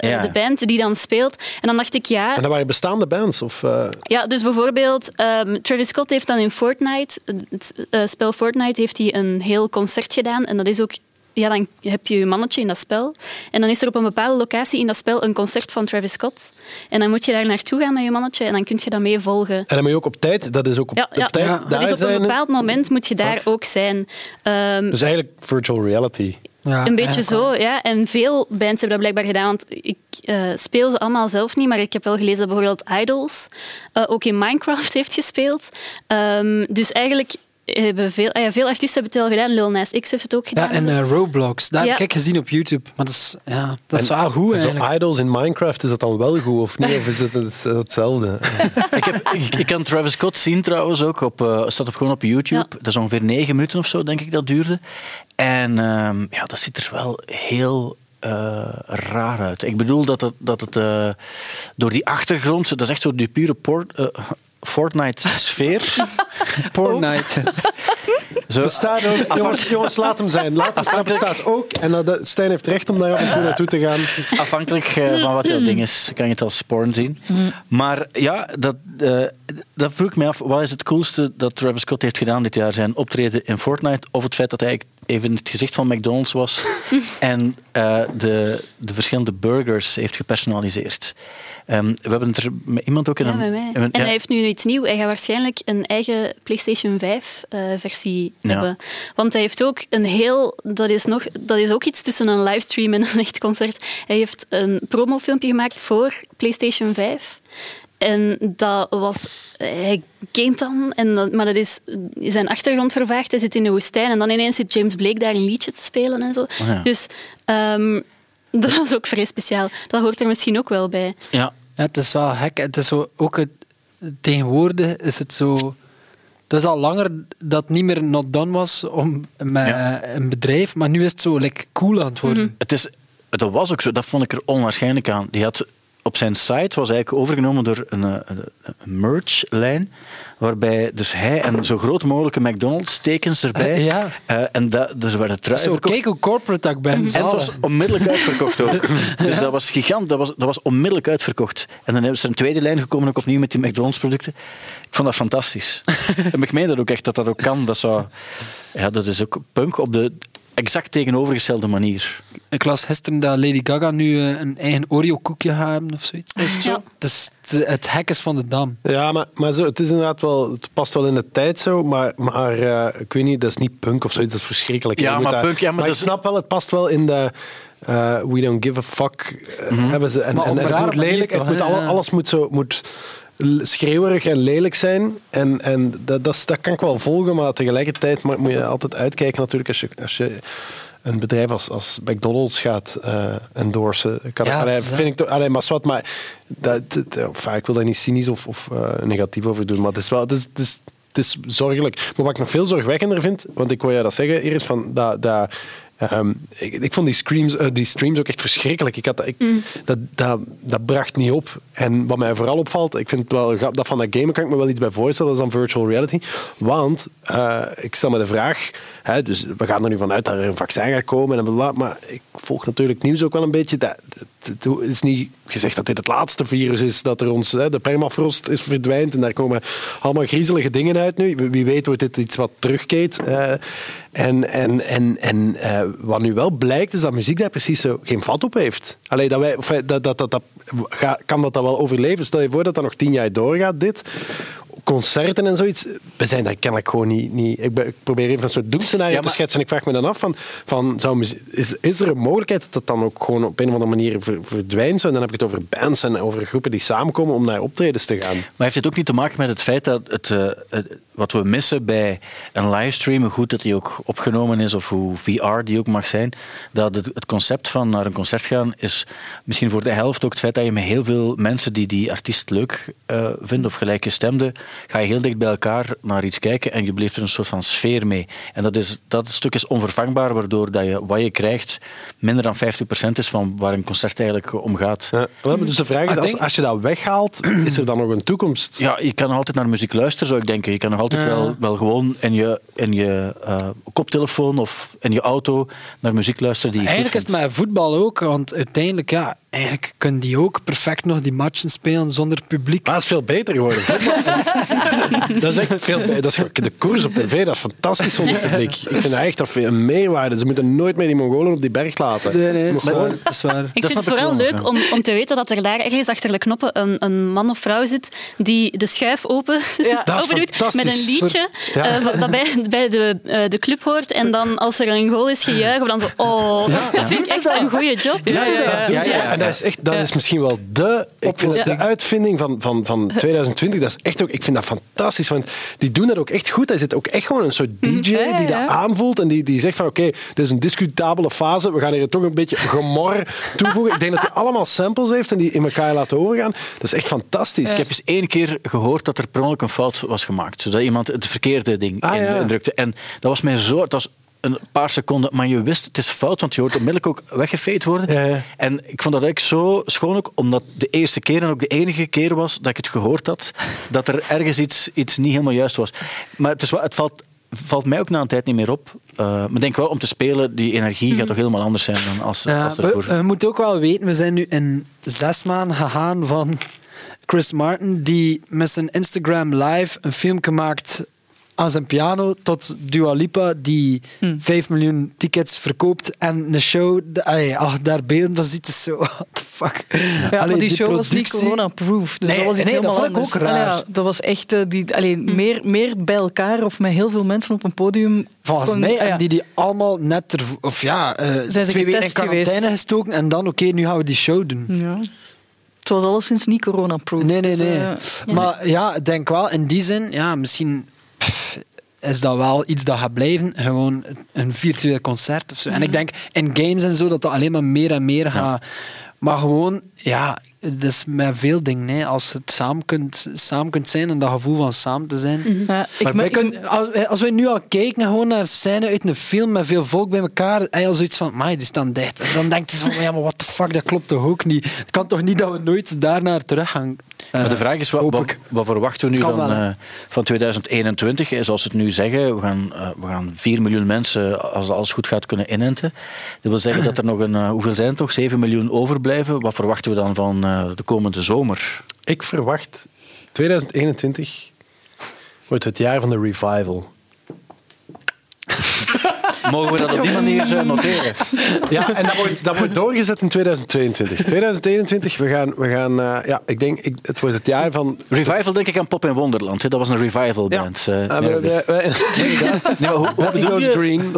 eh, Ja. de band die dan speelt. En dan dacht ik, ja... En dat waren bestaande bands? Of, eh, Ja, dus bijvoorbeeld ehm, Travis Scott heeft dan in Fortnite, het eh, spel Fortnite, heeft hij een heel concert gedaan. En dat is ook, ja, dan heb je je mannetje in dat spel. En dan is er op een bepaalde locatie in dat spel een concert van Travis Scott. En dan moet je daar naartoe gaan met je mannetje en dan kun je dat mee volgen. En dan moet je ook op tijd, dat is ook op, Ja, op ja. tijd dat is op een bepaald moment moet je daar ook zijn. Ehm, Dus eigenlijk virtual reality. Ja, een beetje zo, ja. En veel bands hebben dat blijkbaar gedaan, want ik eh, speel ze allemaal zelf niet, maar ik heb wel gelezen dat bijvoorbeeld Idols eh, ook in Minecraft heeft gespeeld. Ehm, dus eigenlijk hebben veel, ja, veel artiesten hebben het wel gedaan. Lil Nas X heeft het ook gedaan. Ja, en eh, Roblox, dat Ja. heb ik gezien op YouTube. Maar dat is, ja, dat is En- wel goed en zo. Idols in Minecraft, is dat dan wel goed of niet? Of is het het- hetzelfde? ik, heb, ik, ik kan Travis Scott zien trouwens ook. Op, eh, staat op, gewoon op YouTube. Ja. Dat is ongeveer negen minuten of zo, denk ik, dat duurde. En ehm, ja, dat ziet er wel heel eh, raar uit. Ik bedoel dat het, dat het eh, door die achtergrond, dat is echt zo die pure port, eh, Fortnite-sfeer. Fortnite. Zo, Bestaat ook. Jongens, jongens, laat hem zijn. Laat hem staan. bestaat ook. En dat, dat- Stijn heeft recht om daar af en toe naartoe te gaan. Afhankelijk eh, van wat jouw ding is, kan je het als porn zien. Maar ja, dat, eh, dat vroeg ik me af. Wat is het coolste dat Travis Scott heeft gedaan dit jaar? Zijn optreden in Fortnite of het feit dat hij even het gezicht van McDonald's was en eh, de, de verschillende burgers heeft gepersonaliseerd? Ehm, we hebben het er met iemand ook in Ja, een... een- En ja. hij heeft nu iets nieuws. Hij gaat waarschijnlijk een eigen PlayStation 5-versie Ja. hebben. Want hij heeft ook een heel... Dat is, nog, dat is ook iets tussen een livestream en een echt concert. Hij heeft een promofilmpje gemaakt voor PlayStation 5. En dat was... Hij gamet dan, en dat, maar dat is zijn achtergrond vervaagd. Hij zit in de woestijn en dan ineens zit James Blake daar een liedje te spelen en zo. ja. Dus ehm, dat was ook vrij speciaal. Dat hoort er misschien ook wel bij. Ja, Ja, het is wel gek. Het is zo, ook het, tegenwoordig is het zo... Dat is al langer dat het niet meer not done was om, met Ja. een bedrijf, maar nu is het zo like, cool aan het worden. Het is, dat was ook zo, dat vond ik er onwaarschijnlijk aan. Die had op zijn site was eigenlijk overgenomen door een, eh, een, een merchlijn, waarbij dus hij en zo groot mogelijke McDonald's-tekens erbij. Eh, ja. Eh, en dat, dus er werden truien Zo, verkocht. kijk hoe corporate ik ben. En het was onmiddellijk uitverkocht ook. Dus dat was gigant, dat was, dat was onmiddellijk uitverkocht. En dan hebben ze een tweede lijn gekomen, ook opnieuw met die McDonald's-producten. Ik vond dat fantastisch. en ik meen dat ook echt, dat dat ook kan. Dat, zou, ja, dat is ook punk op de exact tegenovergestelde manier. Ik las gisteren dat Lady Gaga nu eh, een eigen Oreo-koekje gaat hebben of zoiets. Is het zo? Ja. Is, het, het hek is van de dam. Ja, maar, maar zo, het is inderdaad wel, het past wel in de tijd zo, maar, maar eh, ik weet niet, dat is niet punk of zoiets, dat is verschrikkelijk. Ja, maar punk, ja, maar ik dat snap wel, het past wel in de eh, we don't give a fuck. eh, Mhm. hebben ze, en, Maar en, op een en het moet lelijk, het toch, moet alles moet zo moet schreeuwerig en lelijk zijn. En, en dat, dat, kan ik wel volgen, maar tegelijkertijd moet moet je altijd uitkijken natuurlijk als je, als je een bedrijf als, als McDonald's gaat eh endorsen. Kan, Ja, allee, vind ik toch, allee, maar zwart, maar dat, dat- ik wil daar niet cynisch of, of eh, negatief over doen, maar het is wel, het is, het is, het is zorgelijk. Maar wat ik nog veel zorgwekkender vind, want ik wil je dat zeggen, Iris, van dat, dat Ehm, ik, ik vond die, screams, eh, die streams ook echt verschrikkelijk. Ik had, dat- ik, dat, dat, dat bracht niet op. En wat mij vooral opvalt, ik vind het wel dat van dat gamen kan ik me wel iets bij voorstellen, dat is dan virtual reality. Want eh, ik stel me de vraag, hè, dus we gaan er nu vanuit dat er een vaccin gaat komen en bla, maar ik volg natuurlijk nieuws ook wel een beetje. Dat, het, het is niet gezegd dat dit het laatste virus is, dat er ons, hè, de permafrost is verdwijnd en daar komen allemaal griezelige dingen uit nu. Wie- Wie weet wordt dit iets wat terugkeert. eh, en en, en, en eh, wat nu wel blijkt, is dat muziek daar precies zo geen vat op heeft. Allee, dat wij, eh, dat, dat, dat, dat, ga- kan dat dat wel overleven? Stel je voor dat dat nog tien jaar doorgaat, dit. Concerten en zoiets. We zijn daar kennelijk gewoon niet... niet ik, probeer even een soort doemscenario Ja, te schetsen. En ik vraag me dan af, van, van, zou is, is er een mogelijkheid dat dat dan ook gewoon op een of andere manier ver- verdwijnt? En dan heb ik het over bands en over groepen die samenkomen om naar optredens te gaan. Maar heeft het ook niet te maken met het feit dat het, eh, wat we missen bij een livestream, hoe goed dat die ook opgenomen is of hoe VR die ook mag zijn, dat het, het concept van naar een concert gaan is misschien voor de helft ook het feit dat je met heel veel mensen die die artiest leuk eh, vinden of gelijkgestemden, ga je heel dicht bij elkaar naar iets kijken en je beleeft er een soort van sfeer mee. En dat, is, dat stuk is onvervangbaar, waardoor dat je, wat je krijgt minder dan 50% is van waar een concert eigenlijk om gaat. Ja, wel, maar dus de vraag is, Ik als, denk- als je dat weghaalt, is er dan nog een toekomst? Ja, je kan nog altijd naar muziek luisteren, zou ik denken. Je kan nog altijd Ja. wel, wel gewoon in je, in je eh, koptelefoon of in je auto naar muziek luisteren die je Eigenlijk is het met voetbal ook, want uiteindelijk, ja, eigenlijk kunnen die ook perfect nog die matchen spelen zonder publiek. Maar dat is veel beter geworden. dat is echt veel beter. Dat is, de koers op tv, dat is fantastisch zonder publiek. Ik vind dat echt dat een meerwaarde. Ze moeten nooit meer die Mongolen op die berg laten. Nee, nee, dat is Maar waar. Dat is waar. Ik Dat vind het vooral leuk om, om te weten dat er daar ergens achter de knoppen een, een man of vrouw zit die de schuif open, doet met een liedje Ja. eh, dat bij, bij de, eh, de club hoort. En dan als er een goal is gejuichen, dan zo, oh, dat vind ik echt een goede job. Ja, ja, Dat En dat is, echt, dat is misschien wel de, ik vind het de uitvinding van, van, van 2020. Dat is echt ook, ik vind dat fantastisch, want die doen dat ook echt goed. Hij zit ook echt gewoon een soort DJ ja, die dat aanvoelt en die, die zegt van oké, dit is een discutabele fase, we gaan hier toch een beetje gemor toevoegen. Ik denk dat hij allemaal samples heeft en die in elkaar laten overgaan. Dat is echt fantastisch. Ik heb eens één keer gehoord dat er per ongeluk een fout was gemaakt. Zodat iemand het verkeerde ding Ah, indrukte. En dat was mij zo... Het was een paar seconden, maar je wist het is fout, want je hoort onmiddellijk ook weggefeed worden. Ja, ja. En ik vond dat eigenlijk zo schoon ook, omdat de eerste keer en ook de enige keer was dat ik het gehoord had, dat er ergens iets, iets niet helemaal juist was. Maar het, is het valt, valt mij ook na een tijd niet meer op. Eh, maar ik denk wel, om te spelen, die energie gaat toch helemaal anders zijn dan als, Ja, als we, ervoor. we moeten ook wel weten, we zijn nu in zes maanden gegaan van Chris Martin, die met zijn Instagram live een filmpje maakt aan zijn piano, tot Dua Lipa, die 5 miljoen tickets verkoopt en een show, de, allee, ach, daar beelden van ziet, is zo, what the fuck. Ja, Allee, maar die show was niet corona-proof. Dus Nee, dat was iets nee, dat helemaal vond ik ook raar. Allee, ja, dat was echt eh, die, allee, meer, meer bij elkaar of met heel veel mensen op een podium. Volgens kon- mij ah, ja. hebben die die allemaal net er, of ja, eh, ze twee weken in quarantaine geweest? gestoken en dan, oké, nu gaan we die show doen. Ja. Het was alleszins niet corona-proof. Nee, nee, Dus, nee. eh, Maar ja, ik denk wel, in die zin, ja, misschien pff, is dat wel iets dat gaat blijven. Gewoon een virtueel concert of zo. En ik denk in games en zo dat dat alleen maar meer en meer gaat. Maar gewoon, ja, het is met veel dingen. Hè. Als het samen kunt, samen kunt zijn en dat gevoel van samen te zijn. ik wij kunnen- als, als wij nu al kijken gewoon naar scène uit een film met veel volk bij elkaar, heb je al zoiets van, maar die staan dicht. En dan denkt je van, ja, maar what the fuck, dat klopt toch ook niet. Het kan toch niet dat we nooit daarnaar terug gaan. Maar de eh, vraag is, wat, wat, verwachten we nu hè. eh, van 2021? Eh, Zoals ze het nu zeggen, we gaan, eh, we gaan 4 miljoen mensen, als alles goed gaat, kunnen inenten. Dat wil zeggen dat er nog een, eh, hoeveel zijn het nog? 7 miljoen overblijven. Wat verwachten we dan van eh, de komende zomer? Ik verwacht 2021 wordt het jaar van de revival. Mogen we dat op die manier eh, noteren? Ja, en dat wordt, dat wordt doorgezet in 2022. 2021, we gaan, we gaan eh, ja, ik denk, ik, het wordt het jaar van... Revival denk ik aan Pop in Wonderland. hè. Dat was een revival Ja. band. nee, we- we- inderdaad. Nee, hoe, Goes je? Green,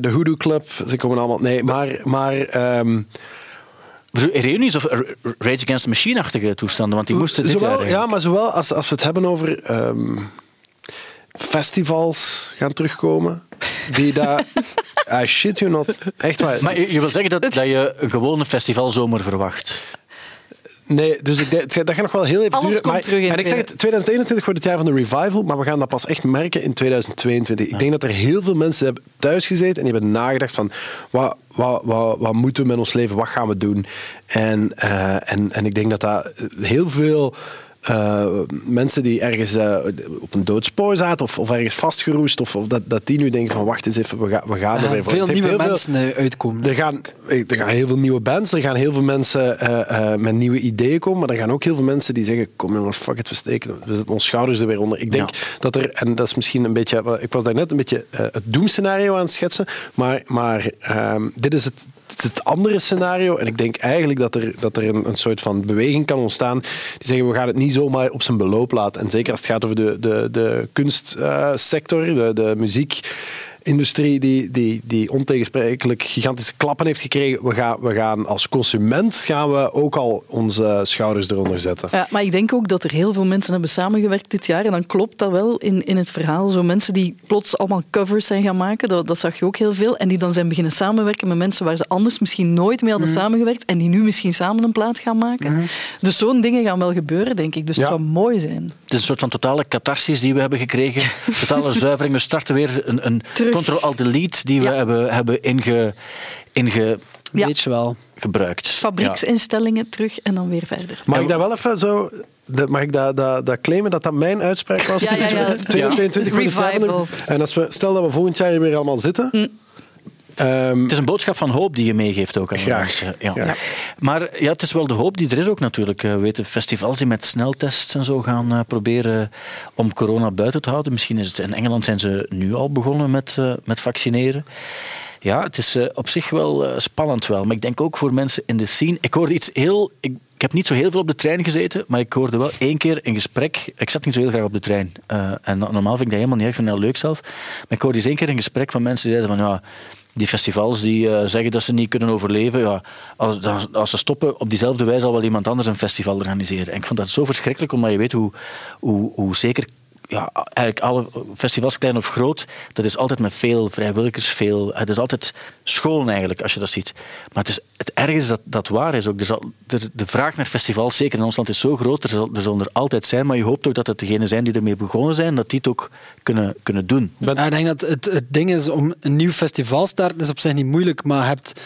de Hoodoo Club, ze komen allemaal... Nee, maar... maar je Reunies of Rage Against the Machine-achtige toestanden? Want die moesten dit zowel, jaar Ja, maar zowel als, als we het hebben over ehm, festivals gaan terugkomen, die daar... I shit you not. Echt waar. Maar je, je wil zeggen dat, dat je een gewone festivalzomer verwacht. Nee, dus ik denk, dat gaat nog wel heel even Alles duren. komt Maar, terug in en ik zeg het, 2021 wordt het jaar van de revival, maar we gaan dat pas echt merken in 2022. Ik denk dat er heel veel mensen hebben thuis gezeten en die hebben nagedacht van wat, wat, wat, wat moeten we met ons leven, wat gaan we doen? En, eh, en, en ik denk dat dat heel veel... eh, mensen die ergens eh, op een doodspoor zaten of, of ergens vastgeroest, of, of dat, dat die nu denken van wacht eens even, we, gaan we gaan er Er weer voor. veel nieuwe heel veel- mensen eh, uitkomen. er gaan, er gaan heel veel nieuwe bands, er gaan heel veel mensen met nieuwe ideeën komen, maar er gaan ook heel veel mensen die zeggen, kom jongens, fuck it, we steken we zetten onze schouders er weer onder. Ik denk dat er, en dat is misschien een beetje, ik was daar net een beetje het doemscenario aan het schetsen, maar, maar ehm, dit is het, het, het andere scenario en ik denk eigenlijk dat er, dat er een, een soort van beweging kan ontstaan die zeggen, we gaan het niet zomaar op zijn beloop laten. En zeker als het gaat over de, de, de kunstsector, de, de muziek industrie die, die, die ontegensprekelijk gigantische klappen heeft gekregen. We gaan, we gaan als consument gaan we ook al onze schouders eronder zetten. Ja, maar ik denk ook dat er heel veel mensen hebben samengewerkt dit jaar. En dan klopt dat wel in, in het verhaal. Zo mensen die plots allemaal covers zijn gaan maken, dat, dat zag je ook heel veel. En die dan zijn beginnen samenwerken met mensen waar ze anders misschien nooit mee hadden samengewerkt. En die nu misschien samen een plaat gaan maken. Dus zo'n dingen gaan wel gebeuren, denk ik. Dus Ja. het zou mooi zijn. Het is een soort van totale catharsis die we hebben gekregen. Totale zuivering. We starten weer een, een. Ctrl-Alt-Delete die we Ja. hebben, hebben inge, inge, Ja. Weet je wel. gebruikt. Fabrieksinstellingen terug en dan weer verder. Mag ik dat wel even zo... dat- Mag ik dat, dat, dat claimen dat dat mijn uitspraak was? Ja, ja, ja. 2022 voor het jaar van de- Revival. En als we, stel dat we volgend jaar hier weer allemaal zitten... Hm. Ehm, Het is een boodschap van hoop die je meegeeft ook aan Graag. mensen. Ja. Ja. Maar ja, het is wel de hoop die er is ook natuurlijk. Eh, We weten festivals die met sneltests en zo gaan eh, proberen om corona buiten te houden. Misschien is het in Engeland zijn ze nu al begonnen met, eh, met vaccineren. Ja, het is eh, op zich wel eh, spannend wel. Maar ik denk ook voor mensen in de scene. Ik hoorde iets heel... Ik, ik heb niet zo heel veel op de trein gezeten, maar ik hoorde wel één keer een gesprek. Ik zat niet zo heel graag op de trein. Eh, en no- normaal vind ik dat helemaal niet erg, ik vind dat leuk zelf. Maar ik hoorde eens één keer een gesprek van mensen die zeiden van ja, die festivals die eh, zeggen dat ze niet kunnen overleven, ja, als, als ze stoppen, op diezelfde wijze zal wel iemand anders een festival organiseren. En ik vond dat zo verschrikkelijk, omdat je weet hoe, hoe, hoe zeker ja, eigenlijk alle festivals, klein of groot, dat is altijd met veel vrijwilligers, veel... Het is altijd schoon eigenlijk, als je dat ziet. Maar het, is, het erge is dat dat waar is ook. Zal, de, de vraag naar festivals, zeker in ons land, is zo groot. Er, zal, er zullen er altijd zijn, maar je hoopt ook dat het degenen zijn die ermee begonnen zijn, dat die het ook kunnen, kunnen doen. Ik denk dat het, het ding is om een nieuw festival te starten is op zich niet moeilijk, maar hebt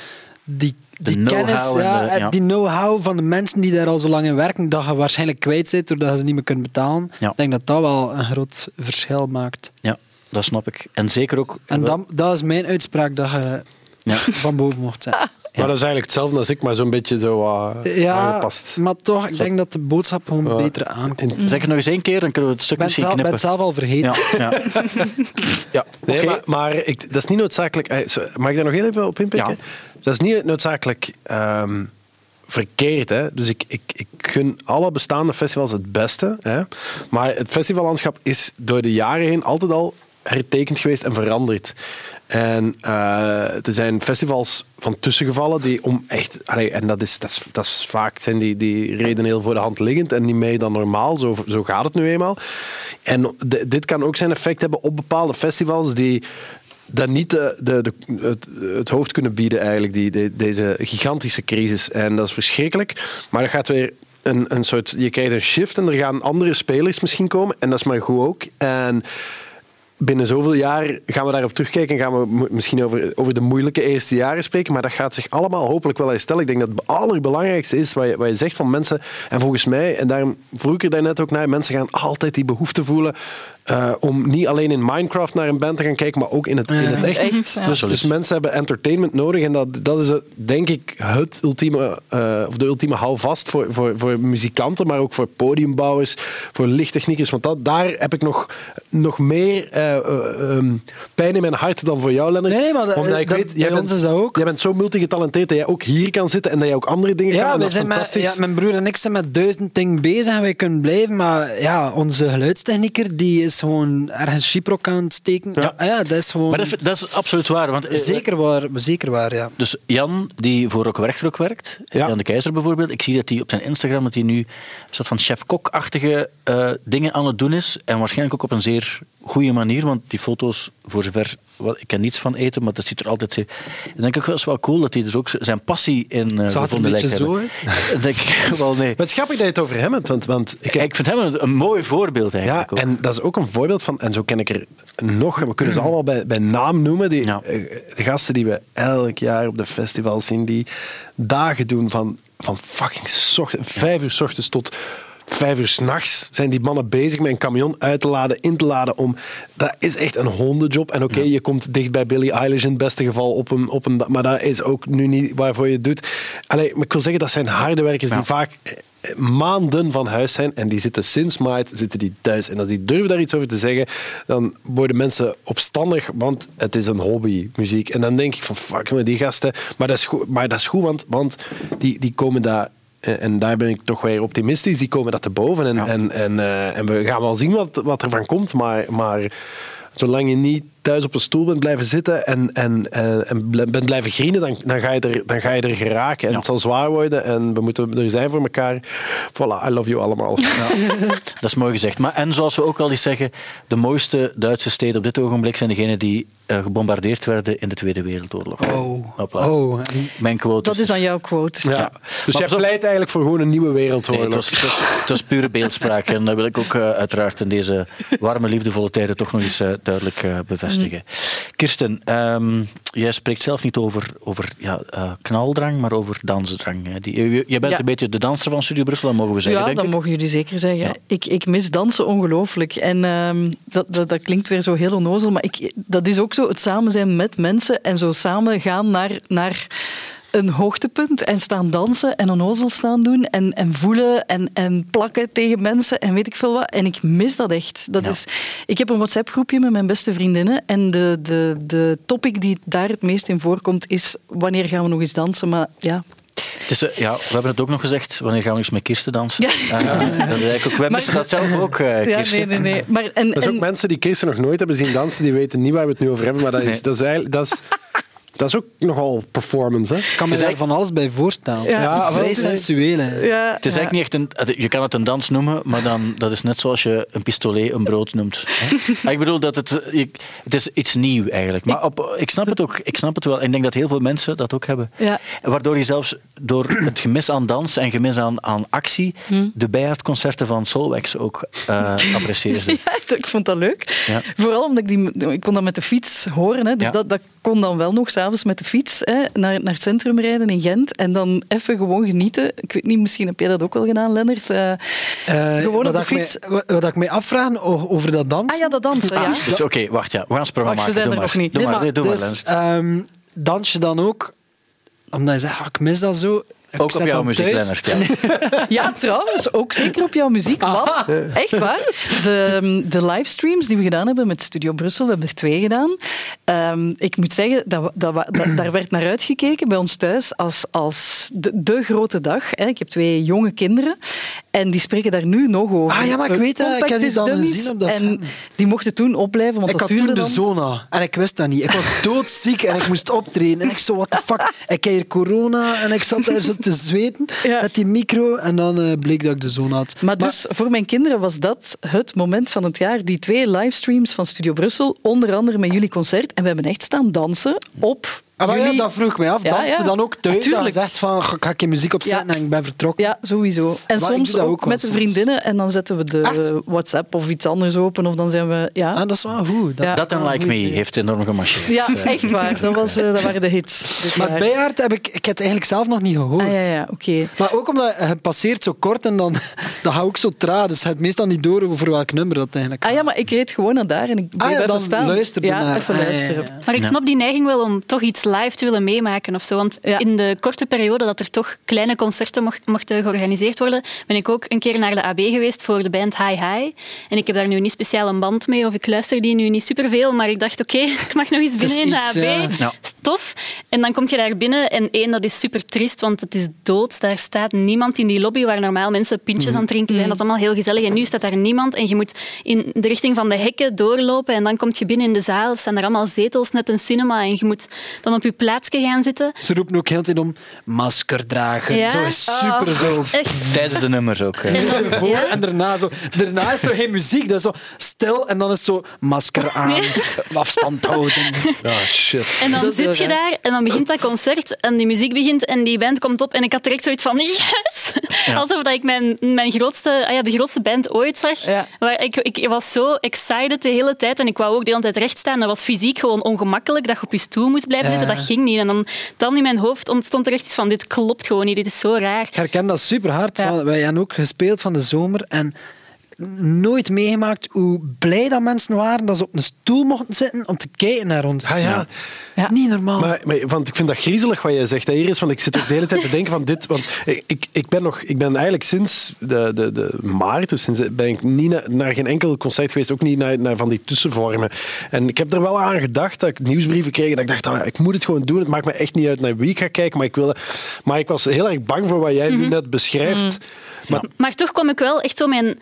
die, De die kennis, know-how en ja, de- ja. die know-how van de mensen die daar al zo lang in werken, dat je waarschijnlijk kwijt zit doordat je ze niet meer kunt betalen. Ja. Ik denk dat dat wel een groot verschil maakt. Ja, dat snap ik. En zeker ook... En dat, dat is mijn uitspraak dat je Ja. van boven mocht zetten. Maar dat is eigenlijk hetzelfde als ik, maar zo'n beetje zo uh, Ja, aangepast. maar toch, ik denk dat de boodschap gewoon beter aankomt. Zeg het nog eens één keer, dan kunnen we het stuk ben misschien zelf, ben knippen. het zelf al vergeten. Ja, ja. ja Nee, maar, maar ik, dat is niet noodzakelijk... eh, Mag ik daar nog heel even op inpikken? Ja. Dat is niet noodzakelijk ehm, verkeerd. Hè? Dus ik, ik, ik gun alle bestaande festivals het beste. Hè? Maar het festivallandschap is door de jaren heen altijd al hertekend geweest en veranderd. En eh, er zijn festivals van tussengevallen die om echt... en dat is, dat is, dat is vaak zijn die, die redenen heel voor de hand liggend en niet mee dan normaal. Zo, zo gaat het nu eenmaal. En dit kan ook zijn effect hebben op bepaalde festivals die dat niet de, de, het, hoofd kunnen bieden, eigenlijk, die, de- deze gigantische crisis. En dat is verschrikkelijk. Maar dat gaat weer een, een soort. Je krijgt een shift en er gaan andere spelers misschien komen. En dat is maar goed ook. En binnen zoveel jaar gaan we daarop terugkijken en gaan we misschien over, over de moeilijke eerste jaren spreken. Maar dat gaat zich allemaal hopelijk wel herstellen. Ik denk dat het allerbelangrijkste is wat je, wat je zegt van mensen. En volgens mij, en daarom vroeg ik er daarnet ook naar, mensen gaan altijd die behoefte voelen. Eh, om niet alleen in Minecraft naar een band te gaan kijken, maar ook in het, in het echt. Echt, ja. dus, dus mensen hebben entertainment nodig en dat, dat is denk ik het ultieme, eh, of de ultieme houvast voor, voor, voor muzikanten, maar ook voor podiumbouwers, voor lichttechniekers. Want dat, daar heb ik nog, nog meer eh, eh, ehm, pijn in mijn hart dan voor jou, Lennart. Nee, nee, maar dat- Omdat ik dat- weet, jij bent, ons is dat ook. jij bent zo multigetalenteerd dat jij ook hier kan zitten en dat jij ook andere dingen kan. Ja, en dat is zijn met, fantastisch. ja, mijn broer en ik zijn met duizend dingen bezig en wij kunnen blijven. Maar ja, onze geluidstechnieker die is gewoon ergens chiprok aan het steken. Ja, ja dat is gewoon... Maar dat, is- dat is absoluut waar. Want, eh, zeker waar, zeker waar, ja. Dus Jan, die voor Rock Werchter ook werkt, Ja. Jan de Keizer bijvoorbeeld, ik zie dat hij op zijn Instagram dat hij nu een soort van chef-kok-achtige eh, dingen aan het doen is en waarschijnlijk ook op een zeer goede manier, want die foto's, voor zover... Ik ken niets van eten, maar dat ziet er altijd... Ik denk ook wel eens wel cool dat hij dus ook zijn passie in uh, gevonden lijkt zo hebben. Ik denk ik wel, nee. Maar het is grappig dat je het over hem hebt, want, want ik, Ik vind hem een, een mooi voorbeeld Ja, eigenlijk ook. en dat is ook een voorbeeld van, en zo ken ik er nog, en we kunnen ze allemaal bij, bij naam noemen, die, Ja. eh, de gasten die we elk jaar op de festivals zien, die dagen doen van, van fucking vijf uur s ochtends tot vijf uur s'nachts zijn die mannen bezig met een camion uit te laden, in te laden. Om, dat is echt een hondenjob. En oké, je komt dicht bij Billie Eilish in het beste geval op een, op een... Maar dat is ook nu niet waarvoor je het doet. Allee, maar ik wil zeggen, dat zijn harde werkers die vaak eh, maanden van huis zijn en die zitten sinds maart zitten die thuis. En als die durven daar iets over te zeggen, dan worden mensen opstandig, want het is een hobby, muziek. En dan denk ik van, fuck, jongen, die gasten... Maar dat is goed, maar dat is goed want, want die, die komen daar... eh, En daar ben ik toch weer optimistisch. Die komen dat te boven. En, en, en, eh, en we gaan wel zien wat, wat er van komt. Maar, maar zolang je niet thuis op een stoel bent blijven zitten en, en, en bent blijven grienen, dan, dan, ga je er, dan ga je er geraken. En het zal zwaar worden en we moeten er zijn voor elkaar. Voilà, I love you allemaal. Dat is mooi gezegd. Maar, en zoals we ook al eens zeggen, de mooiste Duitse steden op dit ogenblik zijn degenen die eh, gebombardeerd werden in de Tweede Wereldoorlog. Oh. Hopla. Oh, en- Mijn quote Dat is dan jouw quote. Ja. Dus jij pas op. pleit eigenlijk voor gewoon een nieuwe wereldoorlog. Nee, het, was, het, was, het was pure beeldspraak. En dat wil ik ook eh, uiteraard in deze warme, liefdevolle tijden toch nog eens eh, duidelijk eh, bevestigen. Kirsten, ehm, jij spreekt zelf niet over, over ja, eh, knaldrang, maar over dansdrang. hè. Die, je- jij bent Ja. een beetje de danser van Studio Brussel, dat mogen we zeggen, Ja, denk dat ik. mogen jullie zeker zeggen. Ja. Ik, ik mis dansen ongelooflijk. En ehm, dat, dat, dat klinkt weer zo heel onnozel, maar ik, dat is ook zo het samen zijn met mensen en zo samen gaan naar, naar een hoogtepunt en staan dansen en onnozel staan doen en, en voelen en, en plakken tegen mensen en weet ik veel wat. En ik mis dat echt. Dat is, ik heb een WhatsApp-groepje met mijn beste vriendinnen en de, de, de topic die daar het meest in voorkomt is wanneer gaan we nog eens dansen. Maar ja, eh, ja, we hebben het ook nog gezegd, wanneer gaan we eens met Kirsten dansen? Ja. Eh, dat is ook, wij Maar- missen dat zelf ook, eh, ja nee, nee, nee. Maar, en, Dat is ook en- mensen die Kirsten nog nooit hebben zien dansen, die weten niet waar we het nu over hebben. Maar dat is, Nee. dat is, eigenlijk, dat is, dat is ook nogal performance. Hè? ik kan me daar van alles bij voorstellen. Ja. Ja, vrij sensueel. hè. ja, Het is ja. eigenlijk niet echt een, je kan het een dans noemen, maar dan, dat is net zoals je een pistolet een brood noemt. ik bedoel dat het, het is iets nieuw eigenlijk. Maar op, ik snap het ook, ik snap het wel. En ik denk dat heel veel mensen dat ook hebben. Ja. Waardoor je zelfs door het gemis aan dans en gemis aan, aan actie de bijaardconcerten van Solwax ook eh apprecieerde. Ja, ik vond dat leuk. Ja. Vooral omdat ik die, ik kon dat met de fiets horen. Hè. Dus Ja. dat, dat kon dan wel nog s'avonds met de fiets hè, naar, naar het centrum rijden in Gent. En dan even gewoon genieten. Ik weet niet, misschien heb jij dat ook wel gedaan, Lennart. Eh, Eh, gewoon op wat de ik fiets. mij- wat, wat ik mij afvraag over dat dansen... Ah ja, dat dansen, ja. Dus oké, wacht ja, we gaan Wacht, we maken. zijn Doe er maar. nog niet. Doe Nee, maar, nee, doe maar, dus, Lennart. ehm, dans je dan ook, omdat je zegt, ah, ik mis dat zo. Ik Ook op jouw muziek. Lennart. Ja. Ja, trouwens, ook zeker op jouw muziek. Want, echt waar, de, de livestreams die we gedaan hebben met Studio Brussel, we hebben er twee gedaan. Ehm, ik moet zeggen, dat, dat, dat- daar werd naar uitgekeken bij ons thuis als, als de, de grote dag. Ik heb twee jonge kinderen en die spreken daar nu nog over. Ah ja, maar ik weet dat. Ik heb die dan gezien op dat En die mochten toen opblijven, want Ik dat had toen de zona en ik wist dat niet. Ik was doodziek en ik moest optreden. En ik zo, what the fuck. Ik heb hier corona en ik zat daar zo te zweten Ja. met die micro. En dan eh, bleek dat ik de zona had. Maar dus voor mijn kinderen was dat het moment van het jaar. Die twee livestreams van Studio Brussel, onder andere met jullie concert. En we hebben echt staan dansen op Ah, maar ja, jullie... dat vroeg mij af. Ja, Danste ja. dan ook thuis? Dat je Tuurlijk. zegt van, ga ga ik je muziek opzetten Ja. en ik ben vertrokken. Ja, sowieso. En Maar soms ook, ook met de vriendinnen. En dan zetten we de Echt? WhatsApp of iets anders open. Of dan zijn we... Ja, Ah, dat is wel goed. Dat- Ja. Dat en Like Me heeft enorm gemarcheerd. ja echt waar. Dat, was, eh, dat waren de hits. Maar jaar. Bijaard heb ik, ik heb het eigenlijk zelf nog niet gehoord. Ah ja, ja, oké. Maar ook omdat het passeert zo kort en dan, dan ga ik ook zo traag. Dus het meestal niet door over welk nummer dat eigenlijk Ah ja, maar ik reed gewoon naar daar en ik bleef Ah ja, even staan. Ja, naar. even Ah, ja, ja, luisteren. ja. Maar ik Ja. snap die neiging wel om toch iets live te willen meemaken of zo. Want Ja. in de korte periode dat er toch kleine concerten mocht, mochten georganiseerd worden, ben ik ook een keer naar de AB geweest voor de band Hi Hi. En ik heb daar nu niet speciaal een band mee, of ik luister die nu niet superveel, maar ik dacht, oké, ik mag nog eens binnen in de iets, AB. Ja. Tof. En dan kom je daar binnen en één, dat is super triest, want het is dood. Daar staat niemand in die lobby waar normaal mensen pintjes aan het drinken zijn. Dat is allemaal heel gezellig. En nu staat daar niemand en je moet in de richting van de hekken doorlopen en dan kom je binnen in de zaal. Er staan er allemaal zetels, net een cinema, en je moet dan op je plaatsje gaan zitten. Ze roepen ook heel tijd om masker dragen. Ja? Zo is super Oh, zo. Echt. Tijdens de nummers ook. En dan- Voor ja. en daarna zo. Daarna is er geen muziek. Dat is zo stil en dan is zo masker aan, afstand houden. Ja, shit. En dan zit je raar. daar en dan begint dat concert en die muziek begint en die band komt op en ik had direct zoiets van yes! Alsof dat ik mijn, mijn grootste, ah ja, de grootste band ooit zag. Ja. Waar ik, ik was zo excited de hele tijd en ik wou ook de hele tijd recht staan. Dat was fysiek gewoon ongemakkelijk dat je op je stoel moest blijven Ja. zitten. Dat ging niet. En dan, dan in mijn hoofd ontstond er echt iets van dit klopt gewoon niet, dit is zo raar. Ik herken dat super hard. Ja. Wij hebben ook gespeeld van de zomer en nooit meegemaakt hoe blij dat mensen waren dat ze op een stoel mochten zitten om te kijken naar ons. Ah, ja. Ja. Niet normaal. Maar, maar, want ik vind dat griezelig wat jij zegt hè, Iris, want ik zit ook de hele tijd te denken van dit, want ik, ik, ben, nog, ik ben eigenlijk sinds de, de, de maart, dus sinds, ben ik niet naar, naar geen enkel concert geweest, ook niet naar, naar van die tussenvormen. En ik heb er wel aan gedacht dat ik nieuwsbrieven kreeg en dat ik dacht, ah, ik moet het gewoon doen, het maakt me echt niet uit naar wie ik ga kijken, maar ik, wilde, maar ik was heel erg bang voor wat jij nu net beschrijft. Maar Maar toch kwam ik wel echt zo mijn...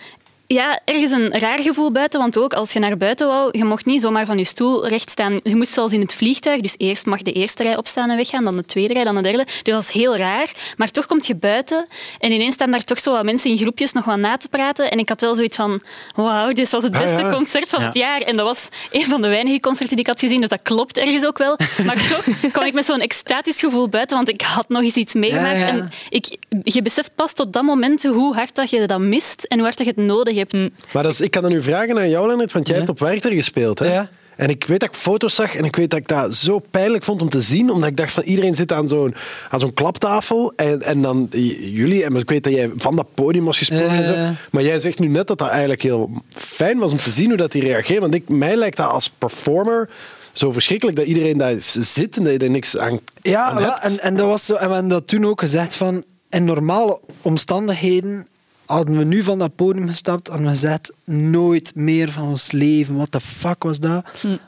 Ja, ergens een raar gevoel buiten, want ook als je naar buiten wou, je mocht niet zomaar van je stoel recht staan. Je moest zoals in het vliegtuig, dus eerst mag de eerste rij opstaan en weggaan, dan de tweede rij, dan de derde. Dus dat was heel raar. Maar toch kom je buiten en ineens staan daar toch zo wat mensen in groepjes nog wat na te praten. En ik had wel zoiets van, wauw, dit was het Ah, beste ja. concert van het Ja. jaar. En dat was een van de weinige concerten die ik had gezien, dus dat klopt ergens ook wel. Maar toch kwam ik met zo'n extatisch gevoel buiten, want ik had nog eens iets meegemaakt. Ja. En ik, je beseft pas tot dat moment hoe hard dat je dat mist en hoe hard dat je het nodig hebt. Maar dat is, ik kan dat nu vragen aan jou, Leonard, want jij hebt op Werchter gespeeld. Hè? Ja. En ik weet dat ik foto's zag en ik weet dat ik dat zo pijnlijk vond om te zien, omdat ik dacht van iedereen zit aan zo'n, aan zo'n klaptafel en, en dan jullie, en ik weet dat jij van dat podium was gesprongen en zo, Ja. maar jij zegt nu net dat dat eigenlijk heel fijn was om te zien hoe dat die reageert, want ik, mij lijkt dat als performer zo verschrikkelijk dat iedereen daar zit en dat je er niks aan, Ja, aan wel, hebt. en, en dat was zo. En we hebben dat toen ook gezegd van in normale omstandigheden hadden we nu van dat podium gestapt en we gezegd nooit meer van ons leven. Wat de fuck was dat?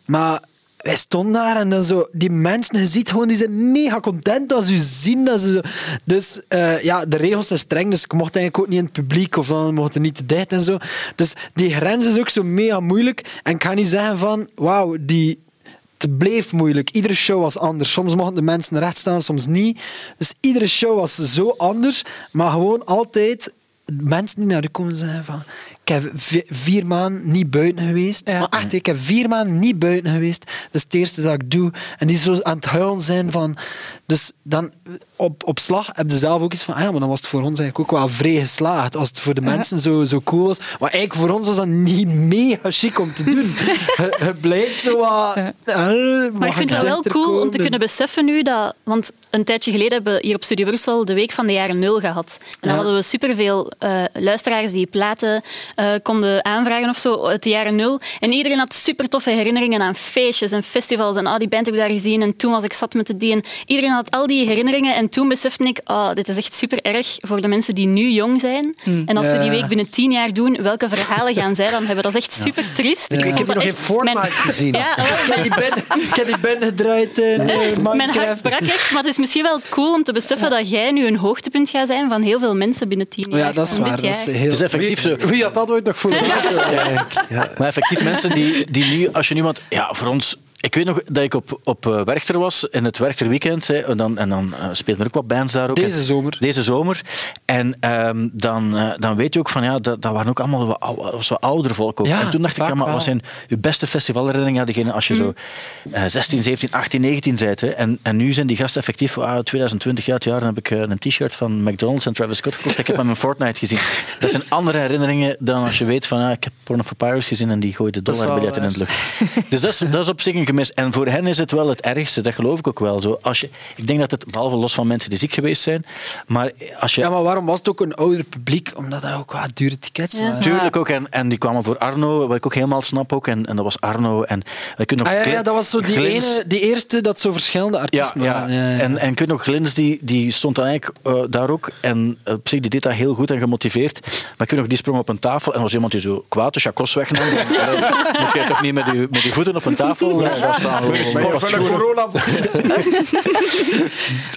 Maar wij stonden daar en dan zo, die mensen, je ziet gewoon, die zijn mega content als u zien dat ze. Dus eh, ja, de regels zijn streng, dus ik mocht eigenlijk ook niet in het publiek of dan mocht er niet te dicht en zo. Dus die grens is ook zo mega moeilijk. En ik ga niet zeggen van, wauw, die het bleef moeilijk. Iedere show was anders. Soms mochten de mensen recht staan, soms niet. Dus iedere show was zo anders. Maar gewoon altijd mensen die naar u komen zeggen van... Ik heb vi- vier maanden niet buiten geweest. Ja. Maar echt, ik heb vier maanden niet buiten geweest. Dat is het eerste dat ik doe. En die zo aan het huilen zijn van... Dus dan op, op slag heb je zelf ook iets van... Ah ja, maar dan was het voor ons eigenlijk ook wel vrij geslaagd. Als het voor de mensen zo, zo cool was. Maar eigenlijk voor ons was dat niet mega chic om te doen. Het- blijkt zo wat... Maar ik vind het wel cool om te kunnen beseffen nu dat... Want een tijdje geleden hebben we hier op Studio Brussel de week van de jaren nul gehad. En dan Ja. hadden we superveel eh luisteraars die platen eh, konden aanvragen of zo uit de jaren nul. En iedereen had super toffe herinneringen aan feestjes en festivals. En ah, die band heb ik daar gezien en toen was ik zat met de die. En iedereen had al die herinneringen. En toen besefte ik, oh, dit is echt super erg voor de mensen die nu jong zijn. En als we die week binnen tien jaar doen, welke verhalen gaan zij dan hebben? Dat is echt super triest. Ik, ik heb die nog Fortnite mijn- gezien. Ja, Ik heb die band, ik heb die band gedraaid in eh, mijn hart brak echt, maar het is misschien wel cool om te beseffen dat jij nu een hoogtepunt gaat zijn van heel veel mensen binnen tien jaar. Ja, dat is waar. Dat is heel... Het is effectief zo. Wie had dat ooit nog voor ja. Maar effectief, mensen die, die nu, als je niemand, ja, voor ons. Ik weet nog dat ik op, op eh, Werchter was, in het Werchter weekend. Hè, en dan, en dan speelden er ook wat bands daar ook. Deze En- zomer. Deze zomer. En ehm, dan, eh, dan weet je ook van, ja, dat, dat waren ook allemaal wat, ou- was wat ouder volk ook. Ja, en toen dacht ik, ja, maar wat zijn uw beste festivalherinneringen? Ja, degene als je zo eh, 16, 17, 18, 19 bent. Hè. En, en nu zijn die gasten effectief, ah, 2020 jaar, het jaar, dan heb ik een t-shirt van McDonald's en Travis Scott gekocht. Ik heb hem in Fortnite gezien. Dat zijn andere herinneringen dan als je weet van, ah, ik heb Porno for Pirates gezien en die gooide dollarbiljetten in de lucht. Dus dat is, dat is op zich een gemis. En voor hen is het wel het ergste, dat geloof ik ook wel. Zo, als je, ik denk dat het, behalve los van mensen die ziek geweest zijn, maar als je... Ja, maar waarom was het ook een ouder publiek? Omdat dat ook wat dure tickets Ja. waren. Tuurlijk ook, en, en die kwamen voor Arno, wat ik ook helemaal snap ook, en, en dat was Arno. En we kunnen nog Ah, ja, ja, dat was zo die, Glins- ene, die eerste dat zo verschillende artiesten ja. waren. Ja, ja. En, en ik weet nog, Glins die, die stond dan eigenlijk eh, daar ook. En op zich die deed dat heel goed en gemotiveerd. Maar ik weet nog, die sprong op een tafel en er was iemand die zo kwaad de chacos wegnam. Dan, dan moet je toch niet met je, met je voeten op een tafel. eh, staan. Gewoon-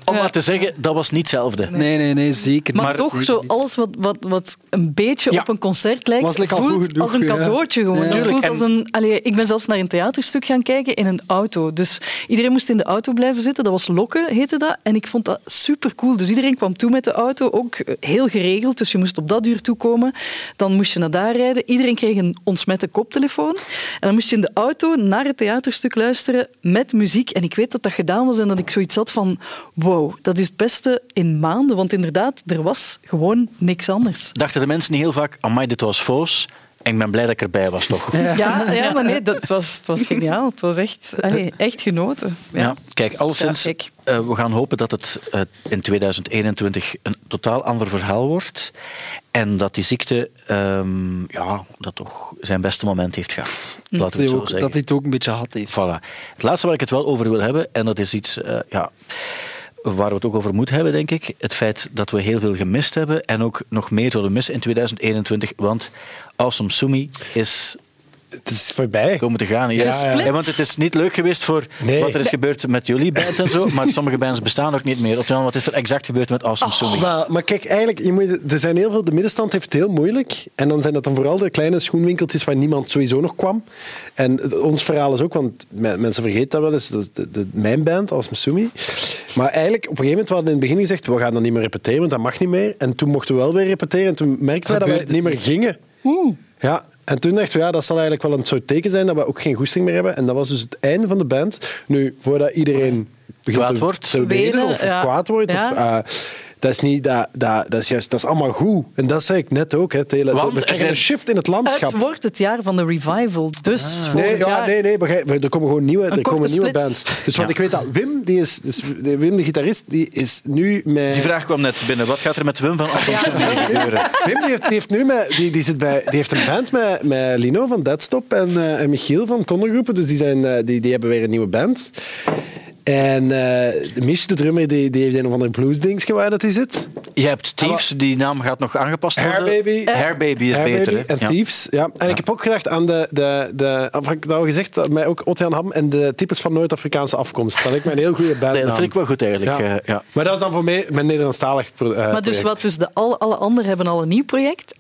Om maar te zeggen, dat was niet hetzelfde. Nee, nee, nee, zeker Maar, toch, Zeker zo niet. alles wat, wat, wat een beetje Ja. op een concert lijkt, Was like al voelt genoeg, als een ja. cadeautje gewoon. Ja. Dat Tuurlijk, voelt als een, allee, ik ben zelfs naar een theaterstuk gaan kijken in een auto. Dus iedereen moest in de auto blijven zitten. Dat was Lokken, heette dat. En ik vond dat super cool. Dus iedereen kwam toe met de auto, ook heel geregeld. Dus je moest op dat uur toekomen. Dan moest je naar daar rijden. Iedereen kreeg een ontsmette koptelefoon. En dan moest je in de auto naar het theaterstuk luisteren met muziek. En ik weet dat dat gedaan was en dat ik zoiets had van... Wow, dat is het beste in maanden. Want inderdaad, er was gewoon niks anders. Dachten de mensen niet heel vaak, amai, dit was Foos. En ik ben blij dat ik erbij was, toch? Ja, ja maar nee, dat was, het was geniaal. Het was echt, allee, echt genoten. Ja. Ja, kijk, alleszins, Ja, kijk. eh, we gaan hopen dat het eh, in 2021 een totaal ander verhaal wordt. En dat die ziekte ehm, ja, dat toch zijn beste moment heeft gehad. Laten we Dat het hij zo ook- zeggen. dat hij het ook een beetje had heeft. Voilà. Het laatste waar ik het wel over wil hebben, en dat is iets eh, ja, waar we het ook over moeten hebben, denk ik. Het feit dat we heel veel gemist hebben en ook nog meer zullen missen in 2021. Want Awesome Sumi is Het is voorbij. komen te gaan. Ja, Ja, ja. Ja, want het is niet leuk geweest voor Nee. wat er is gebeurd met jullie band en zo, maar sommige bands bestaan ook niet meer. Oftewel, wat is er exact gebeurd met Awesome Sumi? Maar, maar kijk, eigenlijk, je moet, er zijn heel veel, de middenstand heeft het heel moeilijk. En dan zijn dat dan vooral de kleine schoenwinkeltjes waar niemand sowieso nog kwam. En het- ons verhaal is ook, want me- mensen vergeten dat wel eens, dat is de, de, mijn band, als Masumi. Maar eigenlijk, op een gegeven moment, we hadden in het begin gezegd, we gaan dan niet meer repeteren, want dat mag niet meer. En toen mochten we wel weer repeteren en toen merkten wij dat wij niet meer gingen. Ja, en toen dachten we, ja, dat zal eigenlijk wel een soort teken zijn dat we ook geen goesting meer hebben. En dat was dus het einde van de band. Nu, voordat iedereen Kwaad te, wordt. te Wenen, of, of ja. kwaad wordt, Ja. of, eh, dat is niet, dat, dat, dat is juist, dat is allemaal goed. En dat zei ik net ook, hè, het hele, Want we er krijgen een shift in het landschap. Het wordt het jaar van de revival, dus Nee, volgend ja, jaar. nee, nee, begrijp- er komen gewoon nieuwe, er komen nieuwe split. bands. Dus want Ja. ik weet dat Wim, die is, dus de- Wim de gitarist, die is nu met... Die vraag kwam net binnen. Wat gaat er met Wim van Sumi gebeuren? Wim die heeft, die heeft nu met, die, die zit bij, die heeft een band met, met Lino van Deadstop en, eh, en Michiel van Kondergroepen. Dus die, zijn, eh, die, die hebben weer een nieuwe band. En eh Mich, de drummer, die, die heeft een of ander blues-dings waar dat hij zit. Je hebt Thieves, die naam gaat nog aangepast worden. Hairbaby. Hairbaby is Hairbaby beter. hè? En Ja. Thieves, ja. En ik heb ook gedacht aan de, de, de of heb ik dat al gezegd, dat mij ook Ottian Ham en de types van Noord-Afrikaanse afkomst. Dat lijkt mij een heel goede band. Nee, dat vind ik wel goed eigenlijk. Ja. eh, ja. Maar dat is dan voor mij mijn Nederlandstalig pro- eh, Maar dus project. wat, dus de, alle, alle anderen hebben al een nieuw project.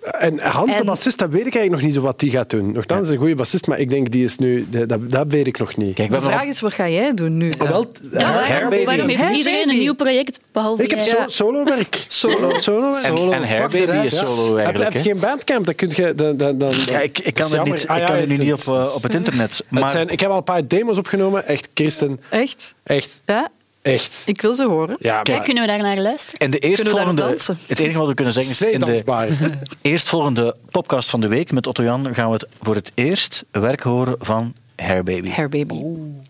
En Hans, de En- bassist, dat weet ik eigenlijk nog niet zo wat die gaat doen. Nochtans is hij een goede bassist, maar ik denk die is nu... Dat, dat weet ik nog niet. Kijk, De vraag is, wat ga jij doen nu? Maar wel, Ja, waarom, Hairbaby. waarom heeft iedereen een nieuw project, behalve ik heb zo, solo-werk. Solo, solo en, werk. en Hairbaby is solo Heb, eigenlijk. heb je geen bandcamp, dan kun je... Dan, dan, dan, Ja, ik, ik kan dat er niet, ik jammer. Ah, kan ja, er nu het- niet op, het- eh, op het internet. het Maar zijn, ik heb al een paar demos opgenomen. Echt, Christen. Echt? Echt, Ja, echt. ik wil ze horen. Ja, maar kunnen we daar naar luisteren? en de Kunnen we eerstvolgende, daar dansen? het enige wat we kunnen zeggen is zeer in de eerstvolgende podcast van de week met Otto Jan gaan we het voor het eerst werk horen van Hairbaby. Hairbaby.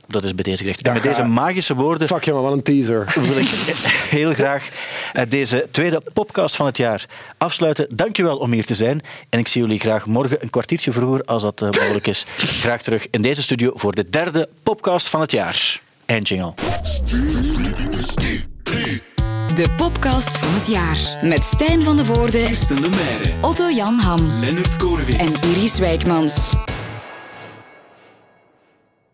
Dat is bij deze gezegd. En met deze magische woorden Fuck je man, wat een teaser. wil ik heel graag eh, deze tweede podcast van het jaar afsluiten. Dankjewel om hier te zijn. En ik zie jullie graag morgen een kwartiertje vroeger, als dat eh, mogelijk is, graag terug in deze studio voor de derde podcast van het jaar. En jingle. De podcast van het jaar. Met Stijn van de Voorde, Kirsten Lemaire. Otto Jan Ham Leonard Koorwits. en Iris Wijkmans.